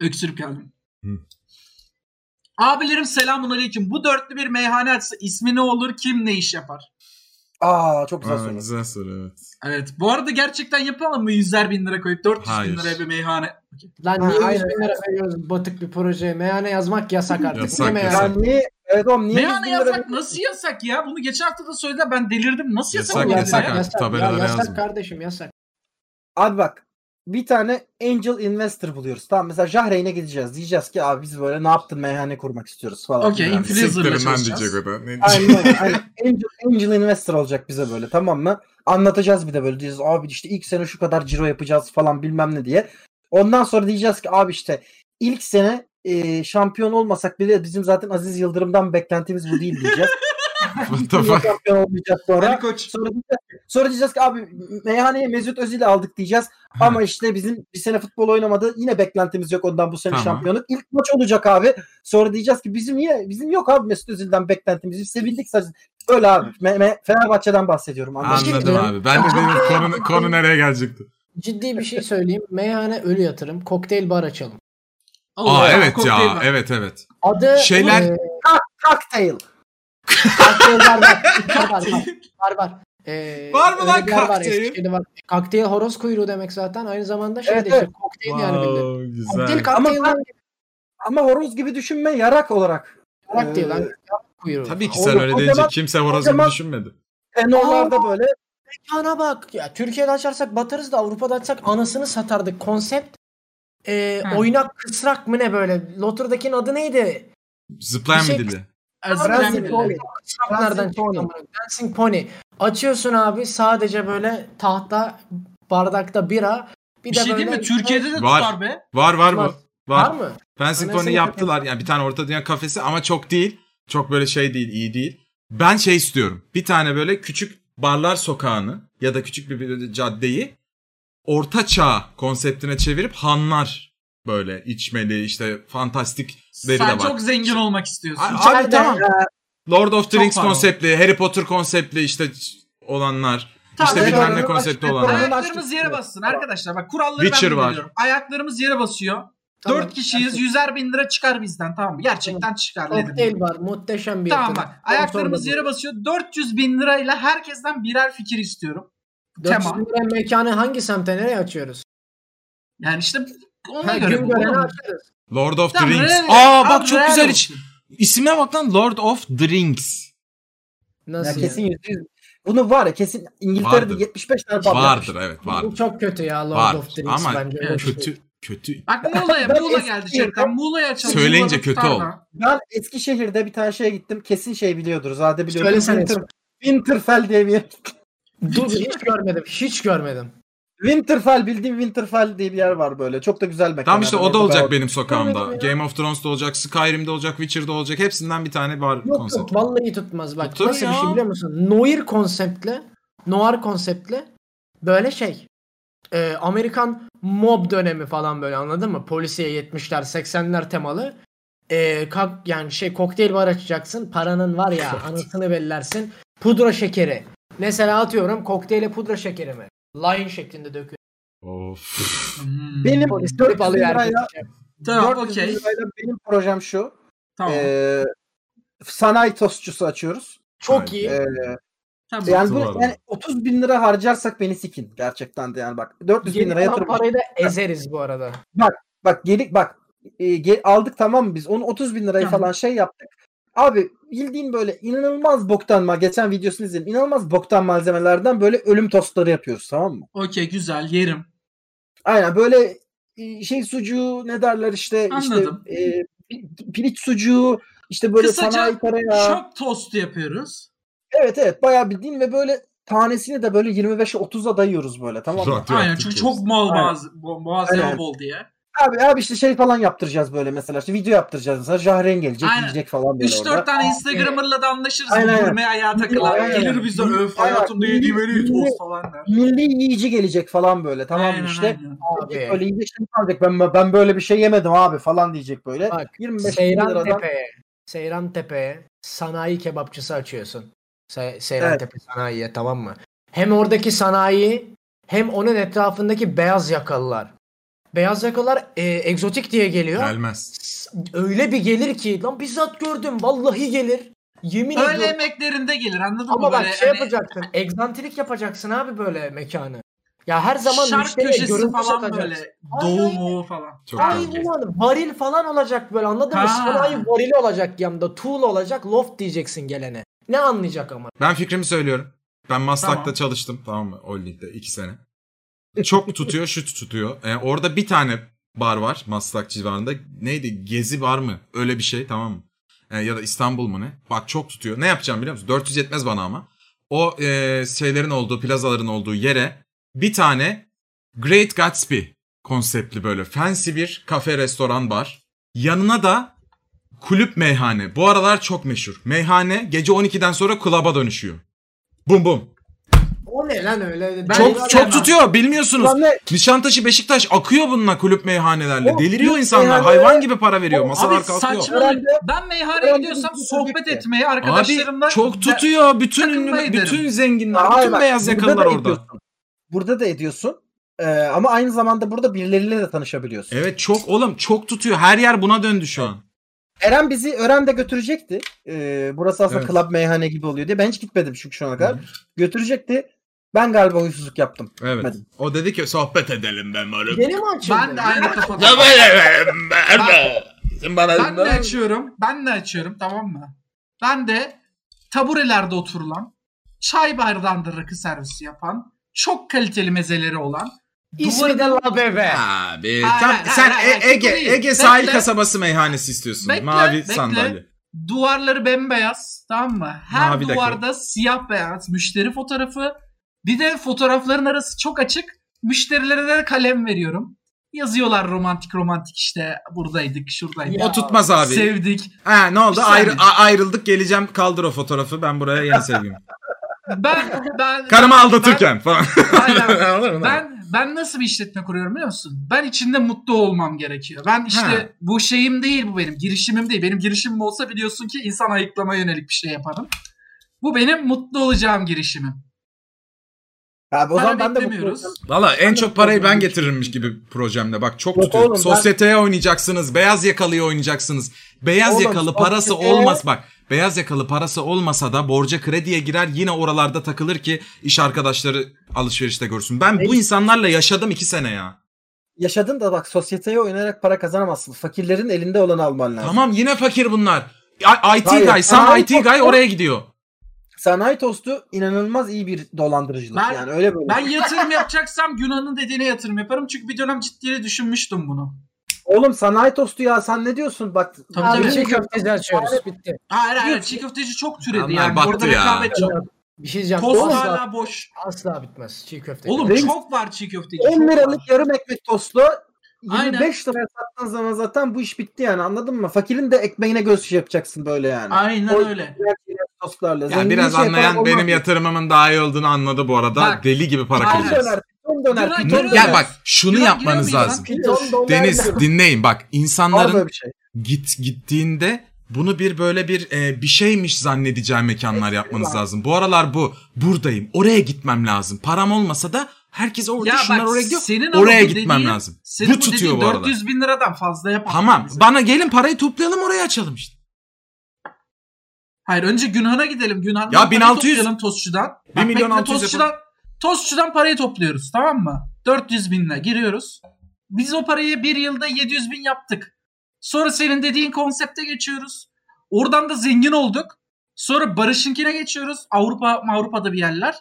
Öksürüp geldim. Hı. Abilerim selamun aleyküm. Bu dörtlü bir meyhane açsa ismi ne olur? Kim ne iş yapar? Aa çok güzel Aa, soru. güzel soru evet. Evet. Bu arada gerçekten yapalım mı? Yüzer bin lira koyup 400 Hayır. bin liraya bir meyhane. Lan Ha, niye 100 aynen. bin lira veriyoruz batık bir projeye? Meyhane yazmak yasak artık. Yasak, meyhane? yasak. Yani niye? Evet oğlum niye Meyhane 100 bin lira yasak nasıl yasak ya? Bunu geçen hafta da söylediler ben delirdim. Nasıl yasak, Yasak, yasak yasak, tabelalara ya, yasak yazma. kardeşim yasak. Abi bak bir tane angel investor buluyoruz. Tamam mesela Jahreyn'e gideceğiz. Diyeceğiz ki abi biz böyle ne yaptın meyhane kurmak istiyoruz falan. Okey, Yani. influencer'la çalışacağız. diyecek o da. Ne Aynen. Aynen. Angel, angel investor olacak bize böyle tamam mı? Anlatacağız bir de böyle diyeceğiz abi işte ilk sene şu kadar ciro yapacağız falan bilmem ne diye. Ondan sonra diyeceğiz ki abi işte ilk sene e, şampiyon olmasak bile bizim zaten Aziz Yıldırım'dan beklentimiz bu değil diyeceğiz. What the fuck? olmayacak sonra. Ali Koç. Sonra diyeceğiz, sonra diyeceğiz ki abi meyhaneye Mesut Özil'i aldık diyeceğiz. Ama işte bizim bir sene futbol oynamadı. Yine beklentimiz yok ondan bu sene Tamam. şampiyonluk. İlk maç olacak abi. Sonra diyeceğiz ki bizim niye bizim yok abi Mesut Özil'den beklentimiz. Biz sevildik sadece. Öyle abi. Me- me- Fenerbahçe'den bahsediyorum. Anladın mı? Anladım abi. Ben de dedim konu, konu nereye gelecekti. Ciddi bir şey söyleyeyim. Meyhane ölü yatırım. Kokteyl bar açalım. Allah, Aa evet ya. var. Evet evet. Adı Şeyler- e, Cocktail. Kokteyl bar var. Var var. Var var. E, Var mı öyle lan var, kokteyl? Var. Kokteyl horoz kuyruğu demek zaten. Aynı zamanda şey Evet, de işte evet. kokteyl yani bildiğin. Wow, Kokteyl güzel. Ama Ama horoz gibi düşünme yarak olarak. yarak değil lan. Ee, Yarak kuyruğu. Tabii ki sen öyle o deyince zaman- kimse horoz gibi düşünmedi. Tenorlarda böyle Mekana bak. Ya Türkiye'de açarsak batarız da Avrupa'da açsak anasını satardık. Konsept e, oynak kısrak mı ne böyle? Lotter'dakinin adı neydi? Zıplayan Bir şey- dili. Özlem Dancing. Pony. Dancing? Pony. Dancing Pony. Açıyorsun abi sadece böyle tahta bardakta bira. Bir, Bir de şey böyle diyeyim mi? Türkiye'de de Var. tutar be. Var var Var. bu. var Var. mı? Anasını Pony yaptılar. Yani bir tane orta dünya kafesi ama çok değil. Çok böyle şey değil, iyi değil. Ben şey istiyorum. Bir tane böyle küçük barlar sokağını ya da küçük bir, bir caddeyi orta çağ konseptine çevirip hanlar böyle içmeli işte fantastikleri de Sen var. çok zengin olmak istiyorsun. A- Abi İçeride- tamam. Lord of the Rings konseptli, Harry Potter konseptli işte olanlar. Tamam, işte bilmem ne konsepti olanlar. Ayaklarımız yere bassın arkadaşlar. Bak kuralları Witcher ben var. biliyorum. Ayaklarımız yere basıyor. Tamam. 4 kişiyiz. Yüzer bin lira çıkar bizden. Tamam mı? Gerçekten çıkar. dedim. Kokteyl var. Muhteşem bir Tamam yatırım. bak. Ayaklarımız yere basıyor. 400 bin lirayla herkesten birer fikir istiyorum. bu. 400 tema. bin lira mekanı hangi semte nereye açıyoruz? Yani işte ona Ha, göre gün bu. açarız. Lord of the Tamam, Rings. real- Aa abi bak çok real güzel iç. olsun. İsmine bak lan Lord of the Rings. Nasıl ya yani? kesin yüzde yüz. Bunu var ya kesin İngiltere'de Vardır. 75 tane pub Vardır yapmış. evet Bu vardır. çok kötü ya Lord Vardır. of the Rings Ama bence. öyle bir şey. kötü kötü. Bak Muğla'ya Muğla geldi chatten. Muğla'ya açalım. Söyleyince kötü oldu. Ben Eskişehir'de bir tane şeye gittim. Kesin şey biliyordur. Zade biliyordur. Söylesene Winter, Winterfell diye bir yer. Dur hiç görmedim. Hiç görmedim. Winterfell bildiğim Winterfell diye bir yer var böyle. Çok da güzel mekan. Tamam işte o da olacak benim sokağımda. Game of Thrones'da olacak, Skyrim'de olacak, Witcher'da olacak. Hepsinden bir tane var Yok konsept. yok vallahi tutmaz bak. Tutur Nasıl ya. bir şey biliyor musun? Noir konseptle, noir konseptle böyle şey. e, Amerikan mob dönemi falan böyle anladın mı? Polisiye 70'ler 80'ler temalı. E, kak, yani şey kokteyl bar açacaksın. Paranın var ya anasını bellersin. Pudra şekeri. Mesela atıyorum kokteyle pudra şekeri mi? Line şeklinde döküyor. Of. Hmm. Benim Polis 400 gelip alıyor lirayla. Tamam 400 okey. benim projem şu. Tamam. Ee, sanayi tostçusu açıyoruz. Çok iyi. Ee, tamam. yani, bu, yani 30 bin lira harcarsak beni sikin. Gerçekten de yani bak. 400 bin Geri lira kalan yatırım. parayı da ezeriz bu arada. Bak geri bak e, ge- aldık tamam mı biz? Onu 30 bin lirayı Tamam. falan şey yaptık. Abi bildiğin böyle inanılmaz boktan mal. Geçen videosunu izledim. İnanılmaz boktan malzemelerden böyle ölüm tostları yapıyoruz tamam mı? Okey güzel yerim. Aynen böyle e, şey sucuğu ne derler işte Anladım. işte e, pi- piliç sucuğu işte böyle Kısaca sanayi tereyağı. Şok tostu yapıyoruz. Evet evet bayağı bildiğin ve böyle tanesini de böyle 25'e 30'a dayıyoruz böyle tamam mı? Rahat Aynen çünkü çok mal boğaz, bo- malzeme Aynen. bol diye. Abi abi işte şey falan yaptıracağız böyle mesela işte video yaptıracağız mesela Jahren gelecek Aynen. yiyecek falan böyle 3-4 orada. tane Instagram'ırla da anlaşırız. Aynen. Gurme ayağa takılan. Aynen. Gelir bize öf hayatımda yediğim en iyi Milli- tost falan der. Milli yiyici gelecek falan böyle tamam Aynen, işte. aynen. Abi. Öyle yiyecek şey kalacak ben ben böyle bir şey yemedim abi falan diyecek böyle. Bak 25 bin Seyran liradan Tepe'ye Seyran Tepe'ye sanayi kebapçısı açıyorsun. Se- Seyran Evet. Tepe sanayiye tamam mı? Hem oradaki sanayi hem onun etrafındaki beyaz yakalılar. Beyaz yakalılar e, egzotik diye geliyor. Gelmez. Öyle bir gelir ki lan bizzat gördüm vallahi gelir. Yemin Öğle ediyorum. yemeklerinde gelir anladın Ama mı? bak Böyle şey hani yapacaksın. Egzantrik yapacaksın abi böyle mekanı. Ya her zaman şark müşteriye köşesi görüntü falan satacaksın. böyle. Aynen. Doğu moğu falan. Çok Ay güzel. ulan varil falan olacak böyle anladın mı? Ha. Sanayi varili olacak yanında. Tool olacak. Loft diyeceksin gelene. Ne anlayacak ama? Ben fikrimi söylüyorum. Ben Maslak'ta Tamam. çalıştım tamam mı? Holding'de iki sene. Çok tutuyor, şu tutuyor. Ee, orada bir tane bar var Maslak civarında. Neydi? Gezi var mı? Öyle bir şey tamam mı? Ee, ya da İstanbul mu ne? Bak çok tutuyor. Ne yapacağım biliyor musun? 400 yetmez bana ama. O e, şeylerin olduğu, plazaların olduğu yere bir tane Great Gatsby konseptli böyle fancy bir kafe, restoran, bar. Yanına da kulüp meyhane. Bu aralar çok meşhur. Meyhane gece 12'den sonra klaba dönüşüyor. Bum bum. O ne lan öyle? Ben çok çok tutuyor bilmiyorsunuz. Ne? Nişantaşı Beşiktaş akıyor bununla kulüp meyhanelerle. O Deliriyor kulüp insanlar. meyhane- Hayvan gibi para veriyor. Abi Masalar Abi kalkıyor. Öğrenci- Ben meyhaneye gidiyorsam sohbet etmeye Abi arkadaşlarımla çok tutuyor. Bütün ünlü, bütün zenginler, Hayır bütün bak, beyaz yakalılar da orada. ediyorsun. Burada da ediyorsun. Ee, ama aynı zamanda burada birileriyle de tanışabiliyorsun. Evet çok oğlum çok tutuyor. Her yer buna döndü şu an. Eren bizi Ören'de götürecekti. Ee, burası aslında Evet. club meyhane gibi oluyor diye. Ben hiç gitmedim çünkü şu ana kadar. Götürecekti. Ben galiba huysuzluk yaptım. Evet. Gitmedim. O dedi ki sohbet edelim ben moruk. Yeni mi açıldı? ben de aynı kafada. Sen bana Ben de açıyorum. Ben de açıyorum tamam mı? Ben de taburelerde oturulan, çay bardağında rakı servisi yapan, çok kaliteli mezeleri olan, İsmi de La Bebe. Abi tam hayır, sen hayır, E- Ege değil. Ege sahil Bekle. kasabası meyhanesi istiyorsun. Bekle, Mavi bekle. sandalye. duvarları bembeyaz tamam mı? Her Mavi duvarda siyah beyaz müşteri fotoğrafı. Bir de fotoğrafların arası çok açık. Müşterilere de kalem veriyorum. Yazıyorlar romantik romantik işte buradaydık şuradaydık. O tutmaz abi. Sevdik. Ha ne oldu? Ayrı, ayrıldık geleceğim kaldır o fotoğrafı. Ben buraya yeni sevgilim. Ben ben Karımı ben- aldatırken falan. Aynen. Ben ben nasıl bir işletme kuruyorum biliyor musun? Ben içinde mutlu olmam gerekiyor. Ben işte Ha. bu şeyim değil bu benim. Girişimim değil. Benim girişimim olsa biliyorsun ki insan ayıklama yönelik bir şey yaparım. Bu benim mutlu olacağım girişimim. Abi o Para zaman ben de beklemiyoruz. mutlu Valla en çok parayı ben mutlu getirirmiş gibi projemde. Bak çok Yok tutuyor. oğlum, ben- Sosyeteye oynayacaksınız. Beyaz yakalıyı oynayacaksınız. Beyaz Oğlum, yakalı parası sosyeteye- olmaz bak. Beyaz yakalı parası olmasa da borca krediye girer yine oralarda takılır ki iş arkadaşları alışverişte görsün. Ben bu insanlarla yaşadım iki sene ya. Yaşadın da bak sosyeteye oynayarak para kazanamazsın. Fakirlerin elinde olanı alman lazım. Tamam yine fakir bunlar. I- IT Hayır, guy, sen sanayi IT guy oraya gidiyor. Sanayi tostu inanılmaz iyi bir dolandırıcılık. Ben- yani öyle böyle. Ben yatırım yapacaksam Günan'ın dediğine yatırım yaparım. Çünkü bir dönem ciddiye düşünmüştüm bunu. Oğlum sanayi tostu ya sen ne diyorsun? Bak Tabii, Abi tabii. çiğ köfteci açıyoruz. Bitti. Hayır hayır çiğ köfteci çok türedi Onlar yani. battı Orada ya. rekabet çok. Bir şey diyeceğim. Tost hala boş. asla bitmez çiğ köfteci. Oğlum Reis- çok var çiğ köfteci. 10 çok liralık var. yarım ekmek tostu Aynen. 25 liraya sattığın zaman zaten bu iş bitti yani anladın mı? Fakirin de ekmeğine göz şey yapacaksın böyle yani. Aynen O- öyle. Tostlarla. Ya Zengin biraz şey anlayan olmaz. benim yatırımımın daha iyi olduğunu anladı bu arada. Bak. Deli gibi para Aynen. Piton döner, piton döner. Ya bak şunu Güven yapmanız lazım. Piton Deniz dinleyin bak insanların şey. git gittiğinde bunu bir böyle bir e, bir şeymiş zannedeceği mekanlar yapmanız lazım. Bu aralar bu. Buradayım. Oraya gitmem lazım. Param olmasa da herkes orada Ya şunlar bak oraya gidiyor. senin oraya bu gitmem dediğin- lazım. Senin bu tutuyor dediğin bu arada. 400 bin liradan fazla yapar. Tamam. bize. Bana gelin parayı toplayalım oraya açalım işte. Hayır önce Günhan'a gidelim. Günhan'dan Ya parayı 1600 toplayalım tostçudan. Bir Bak milyon bekle, 600 tostçudan, tostçudan parayı topluyoruz tamam mı? 400 binle giriyoruz. Biz o parayı bir yılda 700 bin yaptık. Sonra senin dediğin konsepte geçiyoruz. Oradan da zengin olduk. Sonra Barış'ınkine geçiyoruz. Avrupa Avrupa'da bir yerler.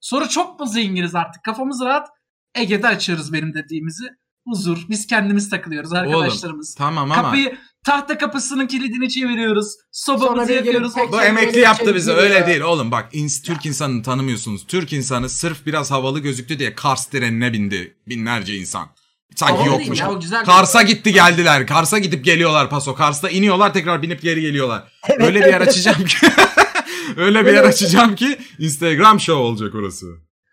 Sonra çok mu zenginiz artık? Kafamız rahat. Ege'de açıyoruz benim dediğimizi. Huzur. Biz kendimiz takılıyoruz arkadaşlarımız. Tamam ama Kapıyı tahta kapısının kilidini çeviriyoruz. Sobamızı yakıyoruz. bu emekli yaptı şey bizi öyle ya. değil oğlum bak ins- Türk insanını tanımıyorsunuz. Türk insanı sırf biraz havalı gözüktü diye Kars trenine bindi binlerce insan. Sanki yokmuş. ya. Kars'a gitti geldiler. Kars'a gidip geliyorlar paso. Kars'ta iniyorlar tekrar binip geri geliyorlar. Öyle bir yer açacağım ki. Öyle bir yer açacağım ki Instagram show olacak orası.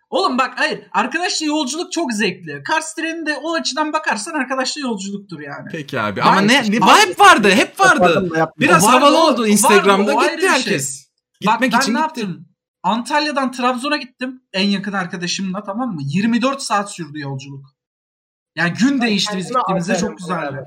Oğlum bak hayır. Arkadaşla yolculuk çok zevkli. Kars treni de o açıdan bakarsan arkadaşla yolculuktur yani. Peki abi. Ben- Ama ne, ne hep vardı, hep vardı. Biraz vardı, havalı oldu Instagram'da vardı, gitti şey. herkes. Bak Gitmek ben için ne gitti. yaptım? Antalya'dan Trabzon'a gittim. En yakın arkadaşımla tamam mı? 24 saat sürdü yolculuk. Yani gün değişti biz gittiğimizde çok güzeldi.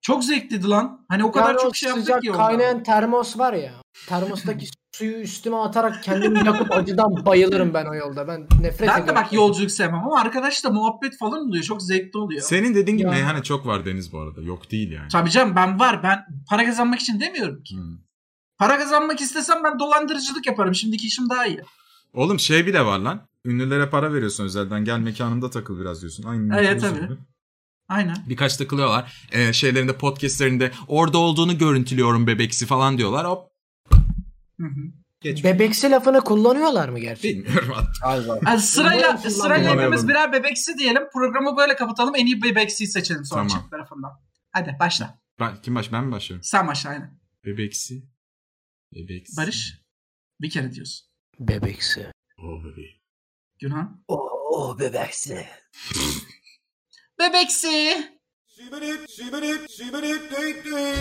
Çok zevkliydi lan. Hani o kadar Yani o çok şey yaptık ki kaynayan termos var ya. Termostaki suyu üstüme atarak kendimi yakıp acıdan bayılırım ben o yolda. Ben nefret Ben de ediyorum. bak yolculuk sevmem ama arkadaşla muhabbet falan oluyor. Çok zevkli oluyor. Senin dediğin gibi meyhane çok var Deniz bu arada. Yok değil yani. Tabii canım ben var. Ben para kazanmak için demiyorum ki. Hmm. Para kazanmak istesem ben dolandırıcılık yaparım. Şimdiki işim daha iyi. Oğlum şey bile var lan. Ünlülere para veriyorsun özelden. Gel mekanımda takıl biraz diyorsun. Aynı Evet, tabii. gibi. Aynen. Birkaç takılıyorlar. Ee, şeylerinde podcastlerinde orada olduğunu görüntülüyorum bebeksi falan diyorlar. Hop. Hı hı. Geç. Bebeksi lafını kullanıyorlar mı gerçekten? Bilmiyorum hatta. Yani sırayla sırayla hepimiz birer bebeksi diyelim. Programı böyle kapatalım. En iyi bebeksiyi seçelim sonra Tamam. çift tarafından. Hadi başla. Ben, kim baş? Ben mi başlıyorum? Sen başla aynen. Bebeksi. Bebeksi. Barış. Bir kere diyorsun. Bebeksi. Oh bebeğim. Günhan. Oh, oh bebeksi. Bebeksi. Shibbity, dee, dee.